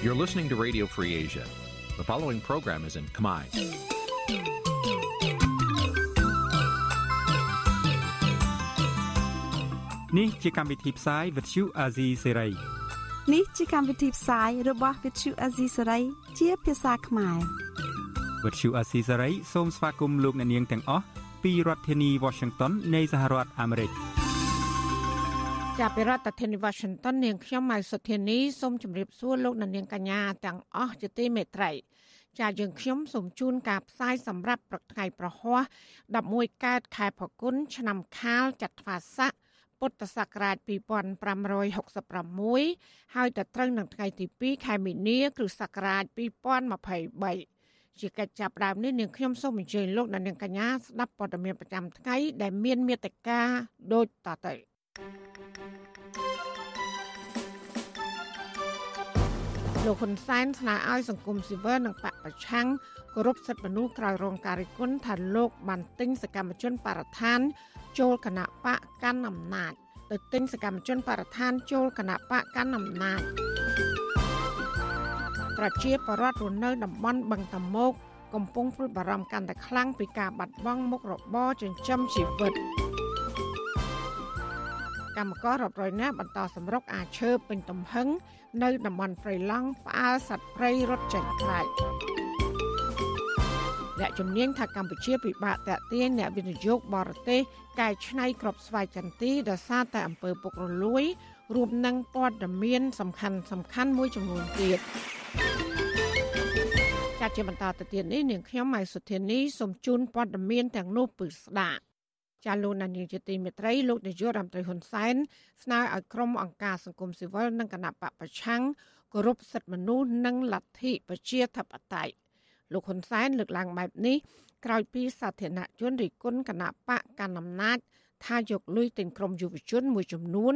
You're listening to Radio Free Asia. The following program is in Khmer. នេះជាកម្មវិធីផ្សាយ Vuthu Azizi Serai នេះជាកម្មវិធីផ្សាយរបស់ Vuthu Azizi Serai ជាភាសាខ្មែរ Vuthu Azizi Serai សូមស្វាគមន៍លោកអ្នកនាងទាំងអស់ពីរដ្ឋធានី Washington នៃសហរដ្ឋអាមេរិក។ ចាប់ពីរដ្ឋធានី Washington នាងខ្ញុំម៉ៃសុធានីសូមជម្រាបសួរលោកអ្នកនាងកញ្ញាទាំងអស់ជាទីមេត្រី ចាយើងខ្ញុំសូមជូនការផ្សាយសម្រាប់ព្រឹកថ្ងៃប្រហ័ស11កើតខែផល្គុនឆ្នាំខាលចត្វាស័កពុទ្ធសករាជ2566ហើយដល់ត្រូវនឹងថ្ងៃទី2ខែមីនា គ្រិស្តសករាជ2023ជាកិច្ចចាប់ផ្ដើមនេះនាងខ្ញុំសូមអញ្ជើញលោកអ្នកនាងកញ្ញាស្ដាប់ព័ត៌មានប្រចាំថ្ងៃដែលមានមេត្តាដូចតទៅ លោកហ៊ុនសែនស្នើឲ្យសង្គមស៊ីវិលនិងបកប្រឆាំងគោរពសិទ្ធិមនុស្សក្រោយរងការរិះគន់ថាលោកបានទិញសកម្មជនបរិស្ថាន ចូលគណៈបកកាន់អំណាចទៅទិញសកម្មជនបរិស្ថានចូលគណៈបកកាន់អំណាចប្រជាពលរដ្ឋរស់នៅតំបន់បឹងតមោកកំពុងព្រួយបារម្ភកាន់តែខ្លាំងពីការបាត់បង់មុខរបរចិញ្ចឹមជីវិត កម្មកររាប់រយនាក់បន្តសម្រុកអាឈើពេញទំហឹងនៅតំបន់ព្រៃឡង់ផ្អើលសត្វព្រៃរត់ចេញខ្លាចអ្នកជំនាញថាកម្ពុជាពិបាកតាក់ទាញអ្នកវិនិយោគបរទេសកែច្នៃក្របស្វាយចន្ទីដោយសារតែអំពើពុករលួយរួមនឹងព័ត៌មានសំខាន់សំខាន់មួយចំនួនទៀតចាត់ជាបន្តទៅទៀតនេះនាងខ្ញុំម៉ៃសុធានីសូមជូនព័ត៌មានទាំងនោះពឺស្ដាប់ ចាលោកនានីជាទីមេត្រីលោកនាយករដ្ឋមន្ត្រីហ៊ុនសែនស្នើឲ្យក្រុមអង្គការសង្គមស៊ីវិលនិងគណៈបកប្រឆាំងគោរពសិទ្ធិមនុស្សនិងលទ្ធិប្រជាធិបតេយ្យលោកហ៊ុនសែនលើកឡើងបែបនេះក្រោយពីសាធារណជនរិះគន់គណៈបកកណ្ដាលអំណាចថាយកលុយទិញក្រុមយុវជនមួយចំនួន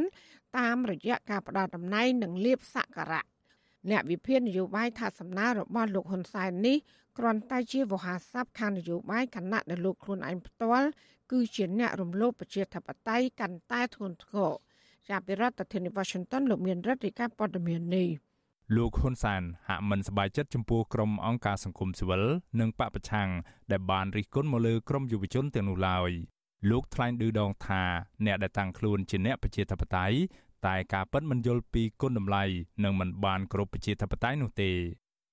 តាមរយៈការផ្ដល់តំណែងនិងលៀបសក្ការៈអ្នកវិភាគនយោបាយថាសំណើរបស់លោកហ៊ុនសែននេះគ្រាន់តែជាវោហារស័ព្ទខាងនយោបាយគណៈដែលលោកខ្លួនឯងផ្ទាល់ គឺជាអ្នករំលោភប្រជាធិបតេយ្យកាន់តែធ្ងន់ធ្ងរចាប់ពីរដ្ឋធានី Washington លោកមានរដ្ឋាភិការព័ត៌មាននេះលោកហ៊ុនសានហាក់មិនសប្បាយចិត្តចំពោះក្រុមអង្គការសង្គមស៊ីវិលនិងបពប្រឆាំងដែលបានរិះគន់មកលើក្រុមយុវជនទាំងនោះឡើយលោកថ្លែងឌឺដងថាអ្នកដែលតាំងខ្លួនជាអ្នកប្រជាធិបតេយ្យតែការពិតមិនយល់ពីគុណតម្លៃនិងមិនបានគ្រប់ប្រជាធិបតេយ្យនោះទេ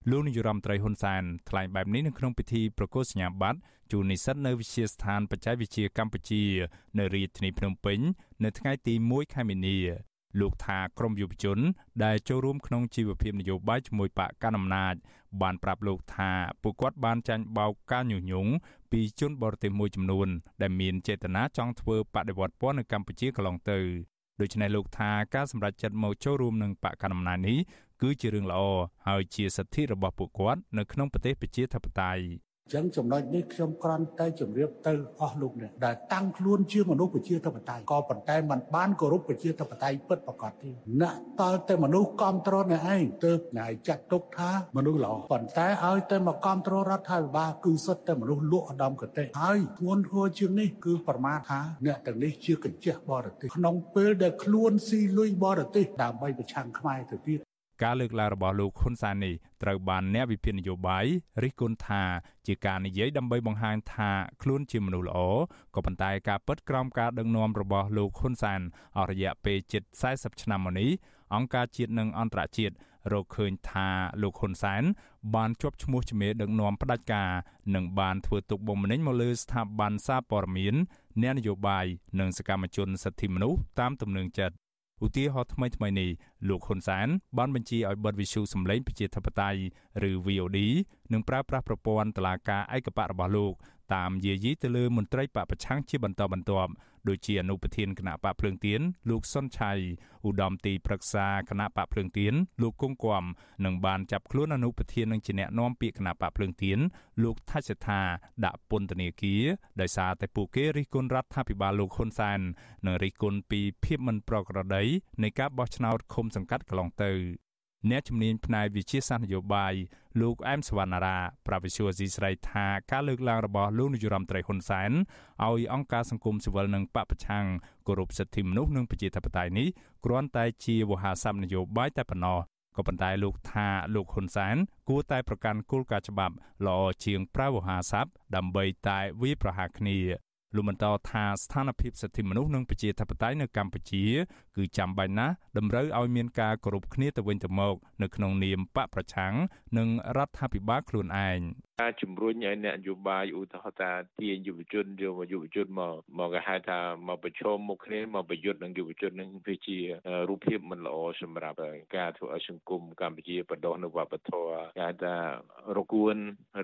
លោកនាយរដ្ឋមន្ត្រីហ៊ុនសែនថ្លែងបែបនេះនៅក្នុងពិធីប្រកាសសញ្ញាបត្រជូននិស្សិតនៅវិទ្យាស្ថានបច្ចេកវិទ្យាកម្ពុជានៅរាជធានីភ្នំពេញនៅថ្ងៃទី1ខែមីនាលោកថាក្រមយុវជន ដែលចូលរួមក្នុងជីវភាពនយោបាយជាមួយបកកណ្ដាលអំណាចបានប្រាប់លោកថាពួកគាត់បានចាញ់បោកការញុះញង់ពីជនបរទេសមួយចំនួន ដែលមានចេតនាចង់ធ្វើបដិវត្តពណ៌នៅកម្ពុជាកន្លងទៅដូច្នេះលោកថាការសម្រេចចិត្តមកចូលរួមនឹងបកកណ្ដាលអំណាចនេះ គឺជារឿងល្អហើយជាសិទ្ធិរបស់ពួកគាត់នៅក្នុងប្រទេសប្រជាធិបតេយ្យចឹងចំណុចនេះខ្ញុំគ្រាន់តែជម្រាបទៅអស់លោកអ្នកដែលតាំងខ្លួនជាមនុស្សប្រជាធិបតេយ្យក៏ប៉ុន្តែมันបានគោរពប្រជាធិបតេយ្យពិតប្រាកដទេអ្នកតល់តែមនុស្សគ្រប់គ្រងអ្នកឯងទើបណៃចាត់ទុកថាមនុស្សល្អប៉ុន្តែឲ្យតែមកគ្រប់គ្រងរដ្ឋាភិបាលគឺសុទ្ធតែមនុស្សលក់ឧត្តមកតេហើយធ្ងន់ធ្ងរជាងនេះគឺប្រមាថថាអ្នកទាំងនេះជាកញ្ចេះបរទេសក្នុងពេលដែលខ្លួនស៊ីលុយបរទេសដើម្បីប្រឆាំងខ្មែរទៅទៀត ការលើកឡើងរបស់លោកហ៊ុនសែននេះត្រូវបានអ្នកវិភាគនយោបាយរិះគន់ថាជាការនិយាយដើម្បីបង្ហាញថាខ្លួនជាមនុស្សល្អក៏ប៉ុន្តែការពិតក្រោមការដឹកនាំរបស់លោកហ៊ុនសែនអស់រយៈពេលជិត40ឆ្នាំមកនេះអង្គការជាតិនិងអន្តរជាតិរកឃើញថាលោកហ៊ុនសែនបានជាប់ឈ្មោះជាមេដឹកនាំផ្ដាច់ការនិងបានធ្វើទុកបុកម្នេញមកលើស្ថាប័នសារព័ត៌មានអ្នកនយោបាយនិងសកម្មជនសិទ្ធិមនុស្សតាមទំនឹងចិត្ត ឧទាហរណ៍ថ្មីថ្មីនេះលោកហ៊ុនសែនបានបញ្ជាឲ្យបិទវិទ្យុសំឡេងប្រជាធិបតេយ្យឬ VOD និងប្រើប្រាស់ប្រព័ន្ធតុលាការឯកបៈរបស់លោក តាមយាយីទៅលើមន្ត្រីបពប្រឆាំងជាបន្តបន្ទាប់ដូចជាអនុប្រធានគណៈបកភ្លើងទៀនលោកសុនឆៃឧត្តមទីប្រឹក្សាគណៈបកភ្លើងទៀនលោកគង់គំនិងបានចាប់ខ្លួនអនុប្រធាននិងជាអ្នកណែនាំពាក្យគណៈបកភ្លើងទៀនលោកថាច់សថាដាក់ពន្ធនាគារដោយសារតែពួកគេរិះគន់រដ្ឋាភិបាលលោកហ៊ុនសែននិងរិះគន់ពីភាពមិនប្រក្រតីនៃការបោះឆ្នោតឃុំសង្កាត់កន្លងទៅ អ្នកជំនាញផ្នែកវិជាសាស្ត្រនយោបាយលោកអែមសវណ្ណារាប្រាវិសុយស៊ីស្រីថាការលើកឡើងរបស់លោកនាយរដ្ឋមន្ត្រីហ៊ុនសែនឲ្យអង្គការសង្គមស៊ីវិលនិងបពប្រឆាំងគោរពសិទ្ធិមនុស្សនិងប្រជាធិបតេយ្យនេះគ្រាន់តែជាវោហារស័ព្ទនយោបាយតែប៉ុណ្ណោះក៏ប៉ុន្តែលោកថាលោកហ៊ុនសែនគួរតែប្រកាន់គោលការណ៍ច្បាប់ល្អជាងប្រើវោហារស័ព្ទដើម្បីតែវាប្រហារគ្នា លោកបន្តថាស្ថានភាពសិទ្ធិមនុស្សនិងប្រជាធិបតេយ្យនៅកម្ពុជា គឺចាំបាច់ណាស់តម្រូវឲ្យមានការគោរពគ្នាទៅវិញទៅមក នៅក្នុងនាមបកប្រឆាំងនិងរដ្ឋាភិបាលខ្លួនឯង ការជំរុញឲ្យអ្នកនយោបាយឧទាហរណ៍ថាទាញយុវជនយកយុវជនមកមកគេហៅថាមកប្រឈមមុខគ្នាមកប្រយុទ្ធនឹងយុវជននឹងវាជារូបភាពមិនល្អសម្រាប់ការធ្វើឲ្យសង្គមកម្ពុជាបដោះនៅវប្បធម៌គេហៅថារគួន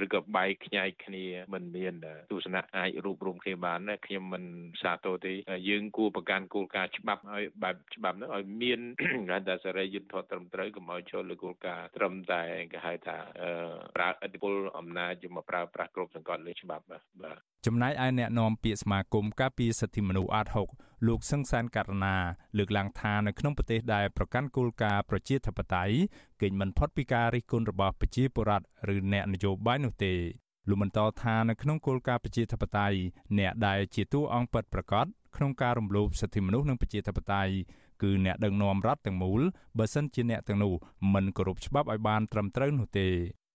ឬក៏បែកខ្ញែកគ្នាមិនមានទស្សនៈអាចរួបរวมគ្នាបានណាខ្ញុំមិនសាទរទេយើងគួរប្រកាន់គោលការណ៍ច្បាប់ឲ្យបែបច្បាប់នោះឲ្យមានគេហៅថាសេរីយុត្តិធម៌ត្រឹមត្រូវកុំឲ្យចូលលើគោលការណ៍ត្រឹមតែគេហៅថាប្រើឥទ្ធិពលអំណាចយកមកប្រើប្រាស់គ្រប់សង្កត់លើច្បាប់បាទចំណែកឯអ្នកនាំពាក្យសមាគមការពារសិទ្ធិមនុស្សអាត6លោកសឹងសានករណាលើកឡើងថានៅក្នុងប្រទេសដែលប្រកាន់គោលការណ៍ប្រជាធិបតេយ្យគេមិនផុតពីការរិះគន់របស់ប្រជាពលរដ្ឋឬអ្នកនយោបាយនោះទេលោកបន្តថានៅក្នុងគោលការណ៍ប្រជាធិបតេយ្យអ្នកដែលជាតួអង្គពិតប្រាកដក្នុងការរំលោភសិទ្ធិមនុស្សនិងប្រជាធិបតេយ្យគឺអ្នកដឹកនាំរដ្ឋទាំងមូលបើសិនជាអ្នកទាំងនោះមិនគោរពច្បាប់ឲ្យបានត្រឹមត្រូវនោះទេ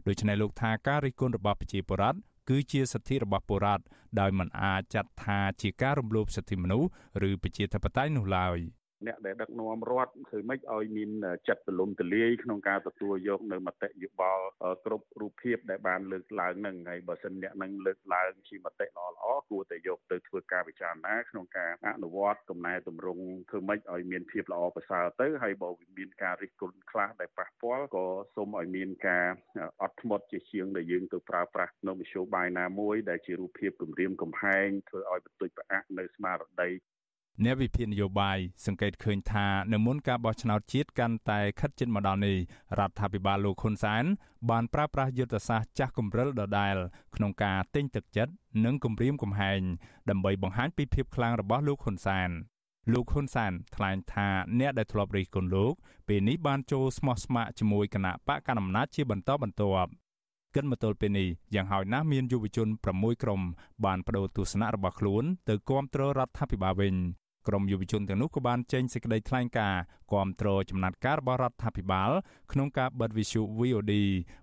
ដូច្នេះលោកថាការរិះគន់របស់ប្រជាពលរដ្ឋគឺជាសិទ្ធិរបស់ពលរដ្ឋដោយមិនអាចចាត់ថាជាការរំលោភសិទ្ធិមនុស្សឬប្រជាធិបតេយ្យនោះឡើយ។ អ្នកដែលដឹកនាំរដ្ឋធ្វើម៉េចឲ្យមានចិត្តទលំទលាយក្នុងការទទួលយកនៅមតិយោបល់គ្រប់រូបភាពដែលបានលើកឡើងនឹងហើយបើសិនអ្នកនឹងលើកឡើងជាមតិល្អល្អគួរតែយកទៅធ្វើការពិចារណាក្នុងការអនុវត្តកំណែតម្រង់ធ្វើម៉េចឲ្យមានភាពល្អប្រសើរទៅហើយបើមានការរិះគន់ខ្លះដែលប៉ះពាល់ក៏សូមឲ្យមានការអត់ធ្មត់ជាជាងដែលយើងទៅប្រើប្រាស់នៅមធ្យោបាយណាមួយដែលជារូបភាពគម្រាមកំហែងធ្វើឲ្យបន្ទុយប្រអាក់នៅស្មារតី អ្នកវិភាគនយោបាយសង្កេតឃើញថានៅមុនការបោះឆ្នោតជាតិកាន់តែខិតជិតមកដល់នេះរដ្ឋាភិបាលលោកហ៊ុនសែនបានប្រើប្រាស់យុទ្ធសាស្ត្រចាស់គំរិលដដែលក្នុងការទិញទឹកចិត្តនិងគម្រាមកំហែងដើម្បីបង្ហាញពីភាពខ្លាំងរបស់លោកហ៊ុនសែនលោកហ៊ុនសែនថ្លែងថាអ្នកដែលធ្លាប់រិះគន់លោកពេលនេះបានចូលស្មោះស្ម័គ្រជាមួយគណៈបកកណ្ដាលអំណាចជាបន្តបន្ទាប់គិតមកទល់ពេលនេះយ៉ាងហោចណាស់មានយុវជន6ក្រុមបានបដូរទស្សនៈរបស់ខ្លួនទៅគាំទ្ររដ្ឋាភិបាលវិញ ក្រមយុវជនទាំងនោះក៏បានចេញសេចក្តីថ្លែងការណ៍គាំទ្រចំណាត់ការរបស់រដ្ឋាភិបាល ក្នុងការបិទវិទ្យុ VOD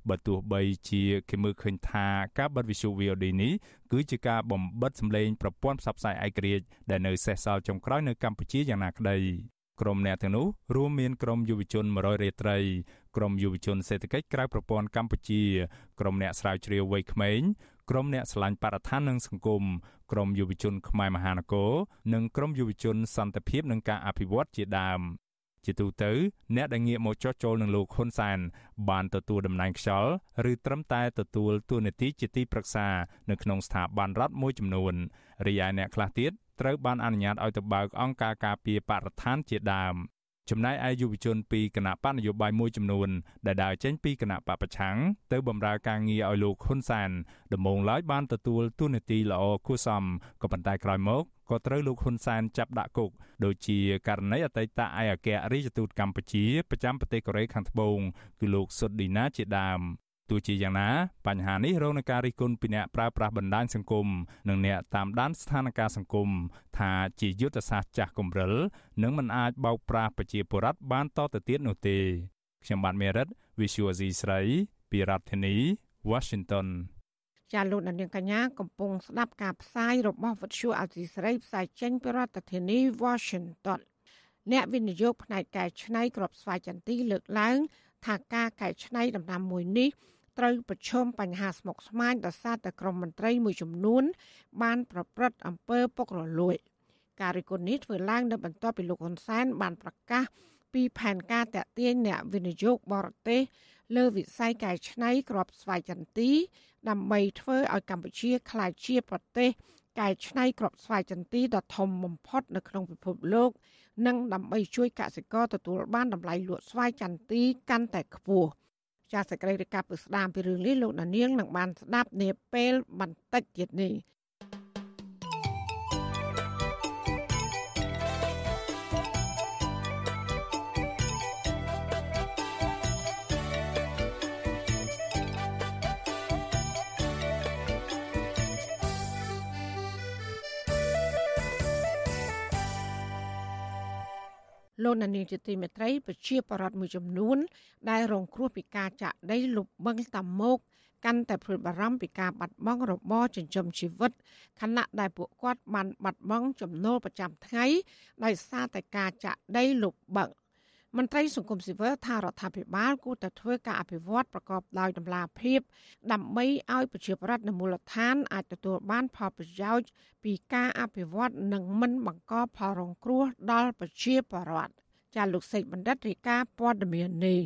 បើទោះបីជាគេមើលឃើញថាការបិទវិទ្យុ VOD នេះគឺជាការបំបិទសម្លេងប្រព័ន្ធផ្សព្វផ្សាយឯករាជ្យដែលនៅសេសសល់ចុងក្រោយនៅកម្ពុជាយ៉ាងណាក្តីក្រុមអ្នកទាំងនោះរួមមានក្រុមយុវជន100រាត្រីក្រុមយុវជនសេដ្ឋកិច្ចក្រៅប្រព័ន្ធកម្ពុជាក្រុមអ្នកស្រាវជ្រាវវ័យក្មេង ក្រុមអ្នកឆ្លាញ់បរិស្ថាននិងសង្គមក្រមយុវជនខ្មែរមហានគរនិងក្រមយុវជនសន្តិភាពនិងការអភិវឌ្ឍជាដើមជាទូទៅអ្នកដែលងាកមកចោះចូលនឹងលោកហ៊ុនសែនបានទទួលតំណែងខ្យល់ឬត្រឹមតែទទួលតួនាទីជាទីប្រឹក្សានៅក្នុងស្ថាប័នរដ្ឋមួយចំនួនរីឯអ្នកខ្លះទៀតត្រូវបានអនុញ្ញាតឲ្យទៅបើកអង្គការការពារបរិស្ថានជាដើម ចំណែកឯយុវជនពីគណៈបកនយោបាយមួយចំនួនដែលដើរចេញពីគណៈបកប្រឆាំងទៅបម្រើការងារឲ្យលោកហ៊ុនសានដំបូងឡើយបានទទួលទូនាទីល្អគួរសមក៏ប៉ុន្តែក្រោយមកក៏ត្រូវលោកហ៊ុនសែនចាប់ដាក់គុកដូចជាករណីអតីតឯកអគ្គរដ្ឋទូតកម្ពុជាប្រចាំប្រទេសកូរ៉េខាងត្បូងគឺលោកសុតឌីណាជាដើម ទោះជាយ៉ាងណាបញ្ហានេះរងនឹងការរិះគន់ពីអ្នកប្រើប្រាស់បណ្ដាញសង្គមនិងអ្នកតាមដានស្ថានភាពសង្គមថាជាយុទ្ធសាស្ត្រចាស់គំរិលនិងមិនអាចបោកប្រាស់ប្រជាពលរដ្ឋបានតទៅទៀតនោះទេខ្ញុំបាទមេរិត Visual C ស្រីពីរដ្ឋធានី Washington ចាលោកនាងកញ្ញាកំពុងស្ដាប់ការផ្សាយរបស់វិទ្យុអសីស្រីផ្សាយចេញពីរដ្ឋធានី Washington អ្នកវិនិយោគផ្នែកកែច្នៃក្របស្វាយចន្ទីលើកឡើង ថាការកែច្នៃដំណាំមួយនេះ ត្រូវប្រឈមបញ្ហាស្មុគស្មាញដោយសារតែក្រមមន្ត្រីមួយចំនួន បានប្រព្រឹត្តអំពើពុករលួយការរិះគន់នេះធ្វើឡើងនៅបន្ទាប់ពីលោកហ៊ុនសែនបានប្រកាសពីផែនការតាក់ទាញអ្នកវិនិយោគបរទេសលើវិស័យកែច្នៃក្របស្វ័យចន្ទី ដើម្បីធ្វើឲ្យកម្ពុជាក្លាយជាប្រទេសកែច្នៃក្របស្វ័យចន្ទីដ៏ធំបំផុតនៅក្នុងពិភពលោក និងដើម្បីជួយកសិករទទួលបានតម្លៃលក់ស្វាយចន្ទីកាន់តែខ្ពស់ ចាសសេចក្តីរាយការណ៍ពីស្ដាមពីរឿងនេះលោកនាងនឹងបានស្ដាប់នាពេលបន្តិចទៀតនេះ លោកនានីជាទីមេត្រីប្រជាប្រដ្ឋមួយចំនួន ដែលរងគ្រោះពីការចាក់ដីលុបបឹងតាមុកកាន់តែព្រួយបារម្ភពីការបាត់បង់របរចិញ្ចឹមជីវិតខណៈដែលពួកគាត់បានបាត់បង់ចំណូលប្រចាំថ្ងៃដោយសារតែការចាក់ដីលុបបឹង មន្ត្រីសង្គមស៊ីវិលថារដ្ឋាភិបាលគួរតែធ្វើការអភិវឌ្ឍប្រកបដោយតម្លាភាពដើម្បីឲ្យប្រជាប្រដ្ឋនៅមូលដ្ឋានអាចទទួលបានផលប្រយោជន៍ពីការអភិវឌ្ឍនិងមិនបង្កផលរងគ្រោះដល់ប្រជាពលរដ្ឋចាលោកសេកបណ្ឌិតរាយការណ៍ព័ត៌មាននេះ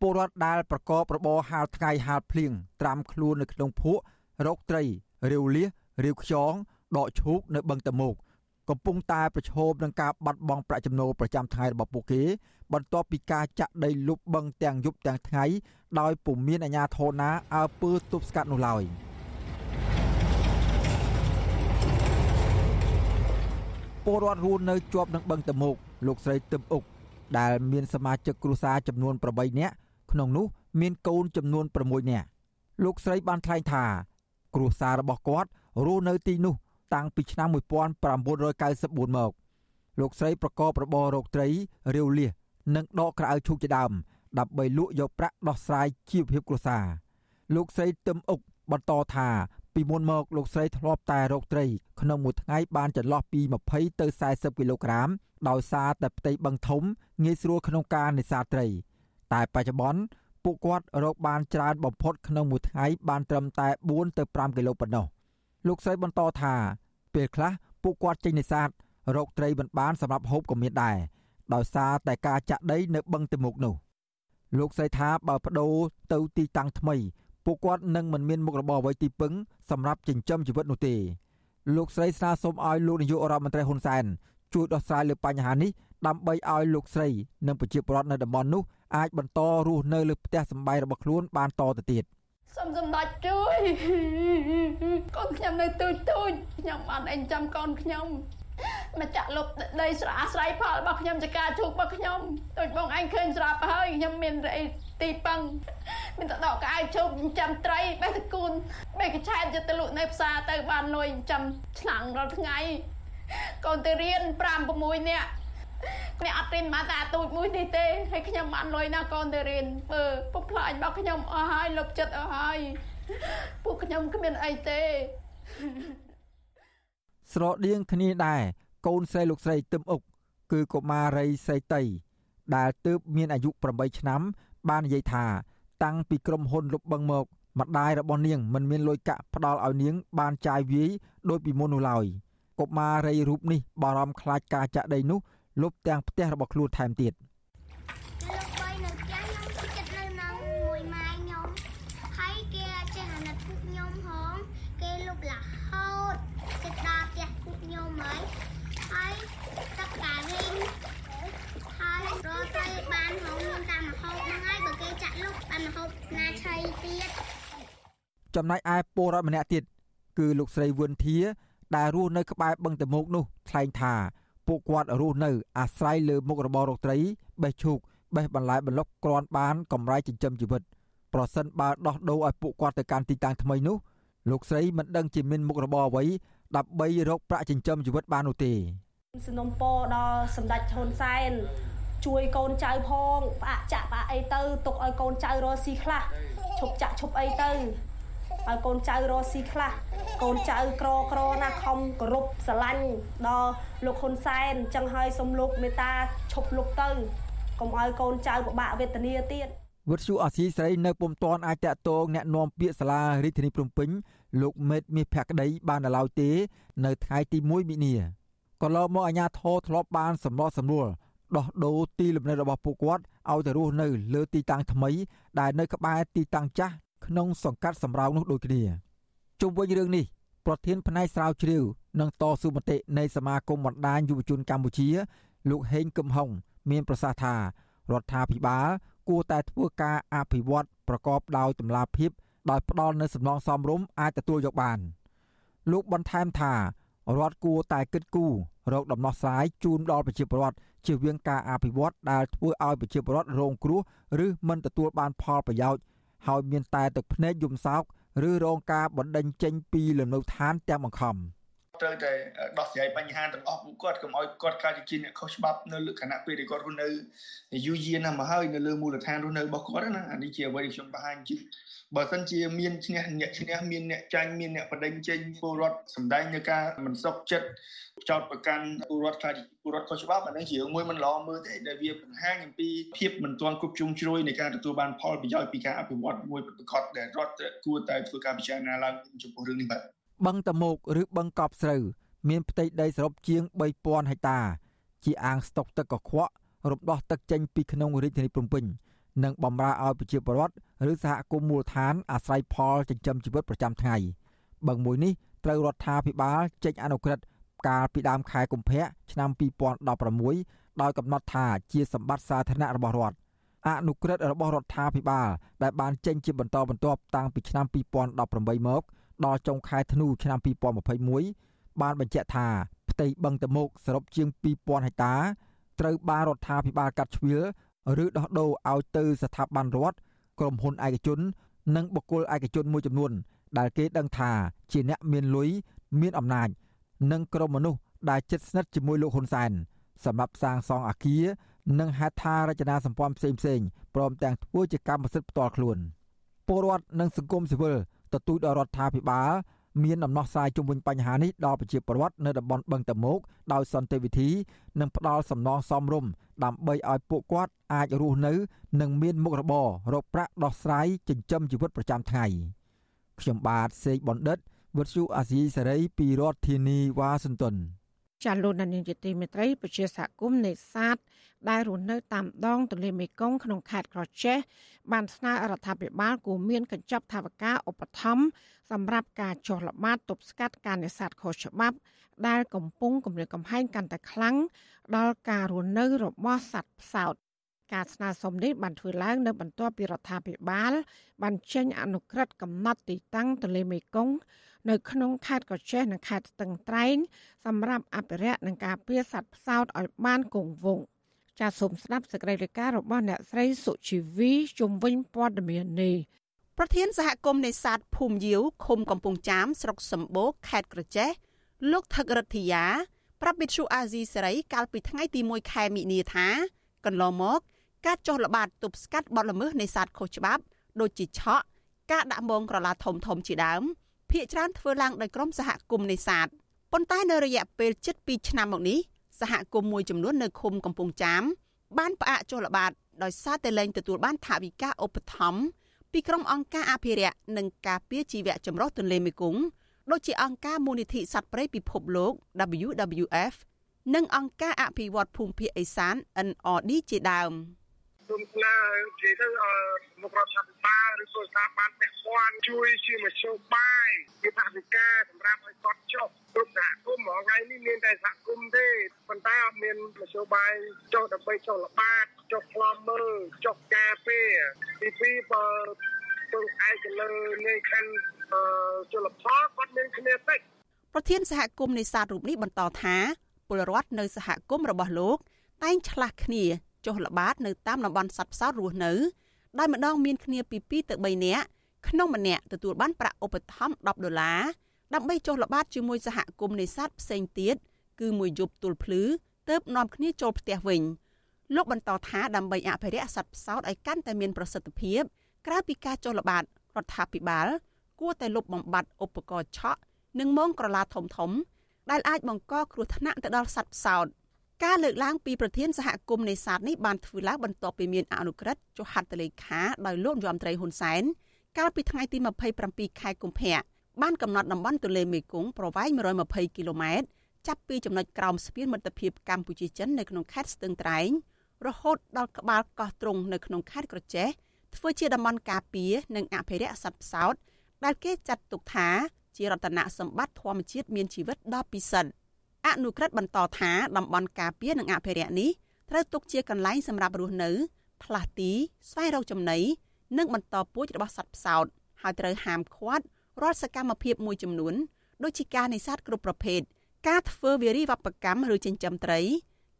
ពលរដ្ឋដែលប្រកបរបរហាលថ្ងៃហាលភ្លៀងត្រាំខ្លួននៅក្នុងភក់រកត្រីរាវលៀសរាវខ្យងដកឈូកនៅបឹងតមោក កំពុងតែប្រឈមនឹងការបាត់បង់ប្រាក់ចំណូលប្រចាំថ្ងៃរបស់ពួកគេ បន្ទាប់ពីការចាក់ដីលុបបឹងទាំងយប់ទាំងថ្ងៃដោយពុំមានអាជ្ញាធរណាអើពើទប់ស្កាត់នោះឡើយពលរដ្ឋរស់នៅជាប់នឹងបឹងតមោកលោកស្រីទឹមអុកដែលមានសមាជិកគ្រួសារចំនួន8នាក់ក្នុងនោះមានកូនចំនួន6នាក់លោកស្រីបានថ្លែងថា គ្រួសាររបស់គាត់រស់នៅទីនោះ តាំងពីឆ្នាំ1994មកលោកស្រីប្រកបរបររកត្រីរាវលៀសនិងដកក្រអៅឈូកជាដើមដើម្បីលក់យកប្រាក់ដោះស្រាយជីវភាពគ្រួសារលោកស្រីទឹមអុកបន្តថាពីមុនមកលោកស្រីធ្លាប់តែរកត្រីក្នុងមួយថ្ងៃបានចន្លោះពី20ទៅ40គីឡូក្រាមដោយសារតែផ្ទៃបឹងធំងាយស្រួលក្នុងការនេសាទត្រី តែបច្ចុប្បន្នពួកគាត់រកបានច្រើនបំផុតក្នុងមួយថ្ងៃបានត្រឹមតែ4ទៅ5គីឡូប៉ុណ្ណោះលោកស្រីបន្តថា ពេលខ្លះពួកគាត់ចេញនេសាទរកត្រីមិនបានសម្រាប់ហូបក៏មានដែរដោយសារតែការចាក់ដីនៅបឹងទៅមុខនោះលោកស្រីថាបើបដូរទៅទីតាំងថ្មីពួកគាត់នឹងមិនមានមុខរបរអ្វីទីពឹងសម្រាប់ចិញ្ចឹមជីវិតនោះទេលោកស្រីស្នើសុំឲ្យលោកនាយករដ្ឋមន្ត្រីហ៊ុនសែនជួយដោះស្រាយលើបញ្ហានេះដើម្បីឲ្យលោកស្រីនិងប្រជាពលរដ្ឋនៅតំបន់នោះអាចបន្តរស់នៅលើផ្ទះសម្បែងរបស់ខ្លួនបានតទៅទៀត សូមសម្ដេចជួយកូនខ្ញុំនៅទូចទូចខ្ញុំបានអេងចាំកូនខ្ញុំមកចាក់លុបដីស្រះអាស្រ័យផលរបស់ខ្ញុំចការជូករបស់ខ្ញុំដូចបងឯងឃើញស្រាប់ហើយខ្ញុំមានរៃទីប៉ឹងមានតដកកៅជូកចិញ្ចឹមត្រីបេះតកូនបេះកឆែតយកទៅលក់នៅផ្សារទៅបានលុយចិញ្ចឹមឆ្នាំងរាល់ថ្ងៃកូនទៅរៀន5 6នាក់ អ្នកអត់រៀនមកតែទូចមួយនេះទេហើយខ្ញុំបានលុយណាកូនទៅរៀនបើពុកផ្លាញរបស់ខ្ញុំអស់ហើយលុបចិត្តអស់ហើយពួកខ្ញុំគ្មានអីទេ ស្រដៀងគ្នាដែរកូនស្រីលោកស្រីទឹមអុក គឺកុមារីសីតីដែលទើបមានអាយុ8ឆ្នាំ បាននិយាយថា តាំងពីក្រុមហ៊ុនលុបបឹងមក ម្ដាយរបស់នាងមិនមានលុយកាក់ផ្ដល់ឲ្យនាង បានចាយវាយដោយពីមុននោះឡើយកុមារីរូបនេះបារម្ភខ្លាចការចាក់ដីនោះ លុបទាំងផ្ទះរបស់ខ្លួនថែមទៀតលោកបីនៅផ្ទះខ្ញុំចិត្តនៅនឹងមួយម៉ែខ្ញុំហើយគេចេះអាណិតពួកខ្ញុំហងគេលុបរហូតគេដល់ផ្ទះពួកខ្ញុំហើយហើយទឹកការីងហើយរត់ទៅបានហងខ្ញុំតាមមហូបហ្នឹងហើយបើគេចាក់លុបបានមហូបណាឆៃទៀតចំណែកឯពលរដ្ឋម្នាក់ទៀតគឺលោកស្រីវឿនធាដែលរស់នៅក្បែរបឹងតមោកនោះថ្លែងថា ពួកគាត់រស់នៅអាស្រ័យលើមុខរបររកត្រីបេះឈូកបេះបន្លែបន្លុកគ្រាន់បានកម្រៃចិញ្ចឹមជីវិតប្រសិនបើដោះដូរឲ្យពួកគាត់ទៅកាន់ទីតាំងថ្មីនោះលោកស្រីមិនដឹងជាមានមុខរបរអ្វីដើម្បីរកប្រាក់ចិញ្ចឹមជីវិតបាននោះទេសំណុំពរដល់សម្ដេចហ៊ុនសែនជួយកូនចៅផងផ្អាក់ចាក់ផ្អាក់អីទៅទុកឲ្យកូនចៅរស់ស៊ីខ្លះឈប់ចាក់ឈប់អីទៅ ឲ្យកូនចៅរស់ស៊ីខ្លះកូនចៅក្រក្រណាខំគោរពស្រឡាញ់ដល់លោកហ៊ុនសែនអញ្ចឹងហើយសូមលោកមេត្តាឈប់លុកទៅកុំឲ្យកូនចៅពិបាកវេទនាទៀតវុទ្ធុអាស៊ីស្រីនៅពុំតាន់អាចតាក់ទងអ្នកនាំពាក្យសាលារាជធានីភ្នំពេញលោកមេតមាសភក្តីបានដល់ឡើយទេ នៅថ្ងៃទី1មិនិនាក៏ឡោមកអាជ្ញាធរធ្លាប់បានសម្លោះសម្រួលដោះដូរទីលំនៅរបស់ពួកគាត់ឲ្យទៅរស់នៅលើទីតាំងថ្មីដែលនៅក្បែរទីតាំងចាស់ ក្នុងសង្កាត់សំរោងនោះដូចគ្នាជុំវិញរឿងនេះប្រធានផ្នែកស្រាវជ្រាវនិងតស៊ូមតិនៃសមាគមបណ្ដាញយុវជនកម្ពុជា លោកហេងកឹមហុងមានប្រសាសន៍ថារដ្ឋាភិបាលគួរតែធ្វើការអភិវឌ្ឍប្រកបដោយតម្លាភាពដោយផ្ដល់នូវសំណងសមរម្យអាចទទួលយកបាន លោកបន្ថែមថារដ្ឋគួរតែគិតគូររកដំណោះស្រាយជូនដល់ប្រជាពលរដ្ឋជៀសវាងការអភិវឌ្ឍដែលធ្វើឲ្យប្រជាពលរដ្ឋរងគ្រោះឬមិនទទួលបានផលប្រយោជន៍ ហើយមានតែទឹកភ្នែកយំសោក ឬរងការបណ្ដេញចេញពីលំនៅឋានទាំងបង្ខំ ត្រូវតែដោះស្រាយបញ្ហាទាំងអស់ពួកគាត់កុំឲ្យគាត់ខ្លាចជាអ្នកខុសច្បាប់នៅលើគណៈពេលដែលគាត់រស់នៅយូរយារណាស់មកហើយនៅលើមូលដ្ឋានរស់នៅរបស់គាត់ណាអានេះជាអ្វីដែលខ្ញុំបង្ហាញជាបើសិនជាមានឈ្នះអ្នកឈ្នះមានអ្នកចាញ់មានអ្នកបដិញ្ញចេញពលរដ្ឋសម្ដែងនៅការមិនសុខចិត្តចោតប្រកាន់ពលរដ្ឋខ្លាចពលរដ្ឋខុសច្បាប់អានេះជារឿងមួយមិនល្អមើលទេដែលវាបង្ហាញអំពីភាពមិនទាន់គ្រប់ជ្រុងជ្រោយនៃការទទួលបានផលប្រយោជន៍ពីការអភិវឌ្ឍមួយប្រកបដែលរដ្ឋគួរតែធ្វើការពិចារណាឡើងចំពោះរឿងនេះបាទ បឹងតមោកឬបឹងកប់ស្រូវមានផ្ទៃដីសរុបជាង3000ហិកតា ជាអាងស្តុកទឹកកខ្វក់រំដោះទឹកចេញពីក្នុងរាជធានីភ្នំពេញនិងបំរើឲ្យប្រជាពលរដ្ឋឬសហគមន៍មូលដ្ឋានអាស្រ័យផលចិញ្ចឹមជីវិតប្រចាំថ្ងៃបឹងមួយនេះត្រូវរដ្ឋាភិបាលចេញអនុក្រឹត្យកាលពីដើមខែកុម្ភៈឆ្នាំ2016ដោយកំណត់ថាជាសម្បត្តិសាធារណៈរបស់រដ្ឋអនុក្រឹត្យរបស់រដ្ឋាភិបាលដែលបានចេញជាបន្តបន្ទាប់តាំងពីឆ្នាំ2018មក ដល់ចុងខែធ្នូឆ្នាំ2021បានបញ្ជាក់ថាផ្ទៃបឹងតមោកសរុបជាង2000ហិកតាត្រូវបានរដ្ឋាភិបាលកាត់ជ្រឿឬដោះដូរឲ្យទៅស្ថាប័នរដ្ឋក្រុមហ៊ុនឯកជន និងបុគ្គលឯកជនមួយចំនួន ដែលគេដឹងថាជាអ្នកមានលុយមានអំណាចនិងក្រុមមនុស្សដែលជិតស្និទ្ធជាមួយលោកហ៊ុនសែនសម្រាប់សាងសង់អគារនិងហេដ្ឋារចនាសម្ព័ន្ធផ្សេងៗព្រមទាំងធ្វើជាកម្មសិទ្ធិផ្ទាល់ខ្លួនពលរដ្ឋនិងសង្គមស៊ីវិល ទទូចដល់រដ្ឋាភិបាលមានដំណោះស្រាយជុំវិញបញ្ហានេះដល់ប្រជាពលរដ្ឋនៅតំបន់បឹងតមោកដោយសន្តិវិធីនិងផ្ដល់សំណងសមរម្យដើម្បីឲ្យពួកគាត់អាចរស់នៅ និងមានមុខរបររកប្រាក់ដោះស្រាយចិញ្ចឹមជីវិតប្រចាំថ្ងៃខ្ញុំបាទសេកបណ្ឌិតវុទ្ធុអាស៊ីសេរីពីរដ្ឋធានីវ៉ាស៊ីនតោន ចាលោកនាយកជាទីមេត្រីប្រជាសហគមន៍នេសាទដែលរស់នៅតាមដងទន្លេមេគង្គក្នុងខេត្តក្រចេះបានស្នើរដ្ឋាភិបាលគួរមានកញ្ចប់ថវិកាឧបត្ថម្ភសម្រាប់ការចុះល្បាតទប់ស្កាត់ការនេសាទខុសច្បាប់ដែលកំពុងគម្រាមកំហែងកាន់តែខ្លាំងដល់ការរស់នៅរបស់សត្វផ្សោត ការស្នើសុំនេះបានធ្វើឡើងនៅបន្ទាប់ពីរដ្ឋាភិបាល បានចេញអនុក្រឹត្យកំណត់ទីតាំងទន្លេមេគង្គនៅក្នុងខេត្តកោះចេះនិងខេត្តស្ទឹងត្រែងសម្រាប់អភិរក្សនិងការពារសត្វផ្សោតឲ្យបានគង់វង្សចាសសូមស្ដាប់សេចក្តីរាយការណ៍របស់អ្នកស្រីសុជីវីជុំវិញព័ត៌មាននេះប្រធានសហគមន៍នេសាទភូមិយាវឃុំកំពង់ចាមស្រុកសម្បូរខេត្តក្រចេះលោកថឹករដ្ឋាយាប្រាប់វិទ្យុអាស៊ីសេរីកាលពីថ្ងៃទី1ខែមិនិនាថាកន្លងមក ការចុះល្បាតទប់ស្កាត់បទល្មើសនេសាទខុសច្បាប់ដូចជាឆក់ការដាក់មងក្រឡាធំធំជាដើមភ្នាក់ច្រើនធ្វើឡើងដោយក្រុមសហគមន៍នេសាទប៉ុន្តែនៅរយៈពេលជិត2ឆ្នាំមកនេះសហគមន៍មួយចំនួននៅឃុំកំពង់ចាមបានផ្អាកចុះល្បាតដោយសារតែលែងទទួលបានថវិកាឧបត្ថម្ភពីក្រុមអង្គការអភិរក្សនិងការពារជីវៈចម្រុះទន្លេមេគង្គដូចជាអង្គការមូលនិធិសត្វព្រៃពិភពលោក WWF និងអង្គការអភិវឌ្ឍភូមិភាគឦសាន NRD ជាដើម។ សូមស្នើនិយាយទៅមុខរដ្ឋាភិបាលឬក៏ស្ថាប័នពាក់ព័ន្ធជួយជាមធ្យោបាយជាថវិកាសម្រាប់ឲ្យគាត់ចុះគ្រប់សហគមន៍មកថ្ងៃនេះមានតែសហគមន៍ទេប៉ុន្តែអត់មានមធ្យោបាយចុះដើម្បីចុះល្បាតចុះខ្លំមើលចុះការពេទីពីរបើពឹងឯកទៅលើនៃខណ្ឌជលផលគាត់មានគ្នាតិចប្រធានសហគមន៍នេសាទរូបនេះបន្តថាពលរដ្ឋនៅសហគមន៍របស់លោកតែងឆ្លាស់គ្នា ចុះល្បាតនៅតាមតំបន់សត្វផ្សោតរស់នៅដែលម្ដងមានគ្នាពី2ទៅ3នាក់ក្នុងម្នាក់ទទួលបានប្រាក់ឧបត្ថម្ភ10ដុល្លារដើម្បីចុះល្បាតជាមួយសហគមន៍នេសាទផ្សេងទៀតគឺមួយយប់ទល់ភ្លឺទើបនាំគ្នាចូលផ្ទះវិញលោកបន្តថាដើម្បីអភិរក្សសត្វផ្សោតឲ្យកាន់តែមានប្រសិទ្ធភាពក្រៅពីការចុះល្បាតរដ្ឋាភិបាលគួរតែលុបបំបាត់ឧបករណ៍ឆក់និងមងក្រឡាធំធំដែលអាចបង្កគ្រោះថ្នាក់ទៅដល់សត្វផ្សោត។ ការលើកឡើងពីប្រធានសហគមន៍នេសាទនេះបានធ្វើឡើងបន្ទាប់ពីមានអនុក្រឹត្យចុះហត្ថលេខាដោយលោកយមត្រីហ៊ុនសែនកាលពីថ្ងៃទី27ខែកុម្ភៈបានកំណត់តំបន់ទន្លេមេគង្គប្រវែង120គីឡូម៉ែត្រចាប់ពីចំណុចក្រោមស្ពានមិត្តភាពកម្ពុជាចិននៅក្នុងខេត្តស្ទឹងត្រែងរហូតដល់ក្បាលកោះទ្រង់នៅក្នុងខេត្តក្រចេះធ្វើជាតំបន់ការពារនិងអភិរក្សសត្វផ្សោតដែលគេចាត់ទុកថាជារតនសម្បត្តិធម្មជាតិមានជីវិតដ៏ពិសិដ្ឋ អនុក្រឹត្យបន្តថាតំបន់ការពារនិងអភិរក្សនេះត្រូវទុកជាកន្លែងសម្រាប់រស់នៅ ផ្លាស់ទីស្វែងរកចំណីនិងបន្តពូជរបស់សត្វផ្សោតហើយត្រូវហាមឃាត់រាល់សកម្មភាពមួយចំនួនដូចជាការនេសាទគ្រប់ប្រភេទការធ្វើវារីវប្បកម្មឬចិញ្ចឹមត្រី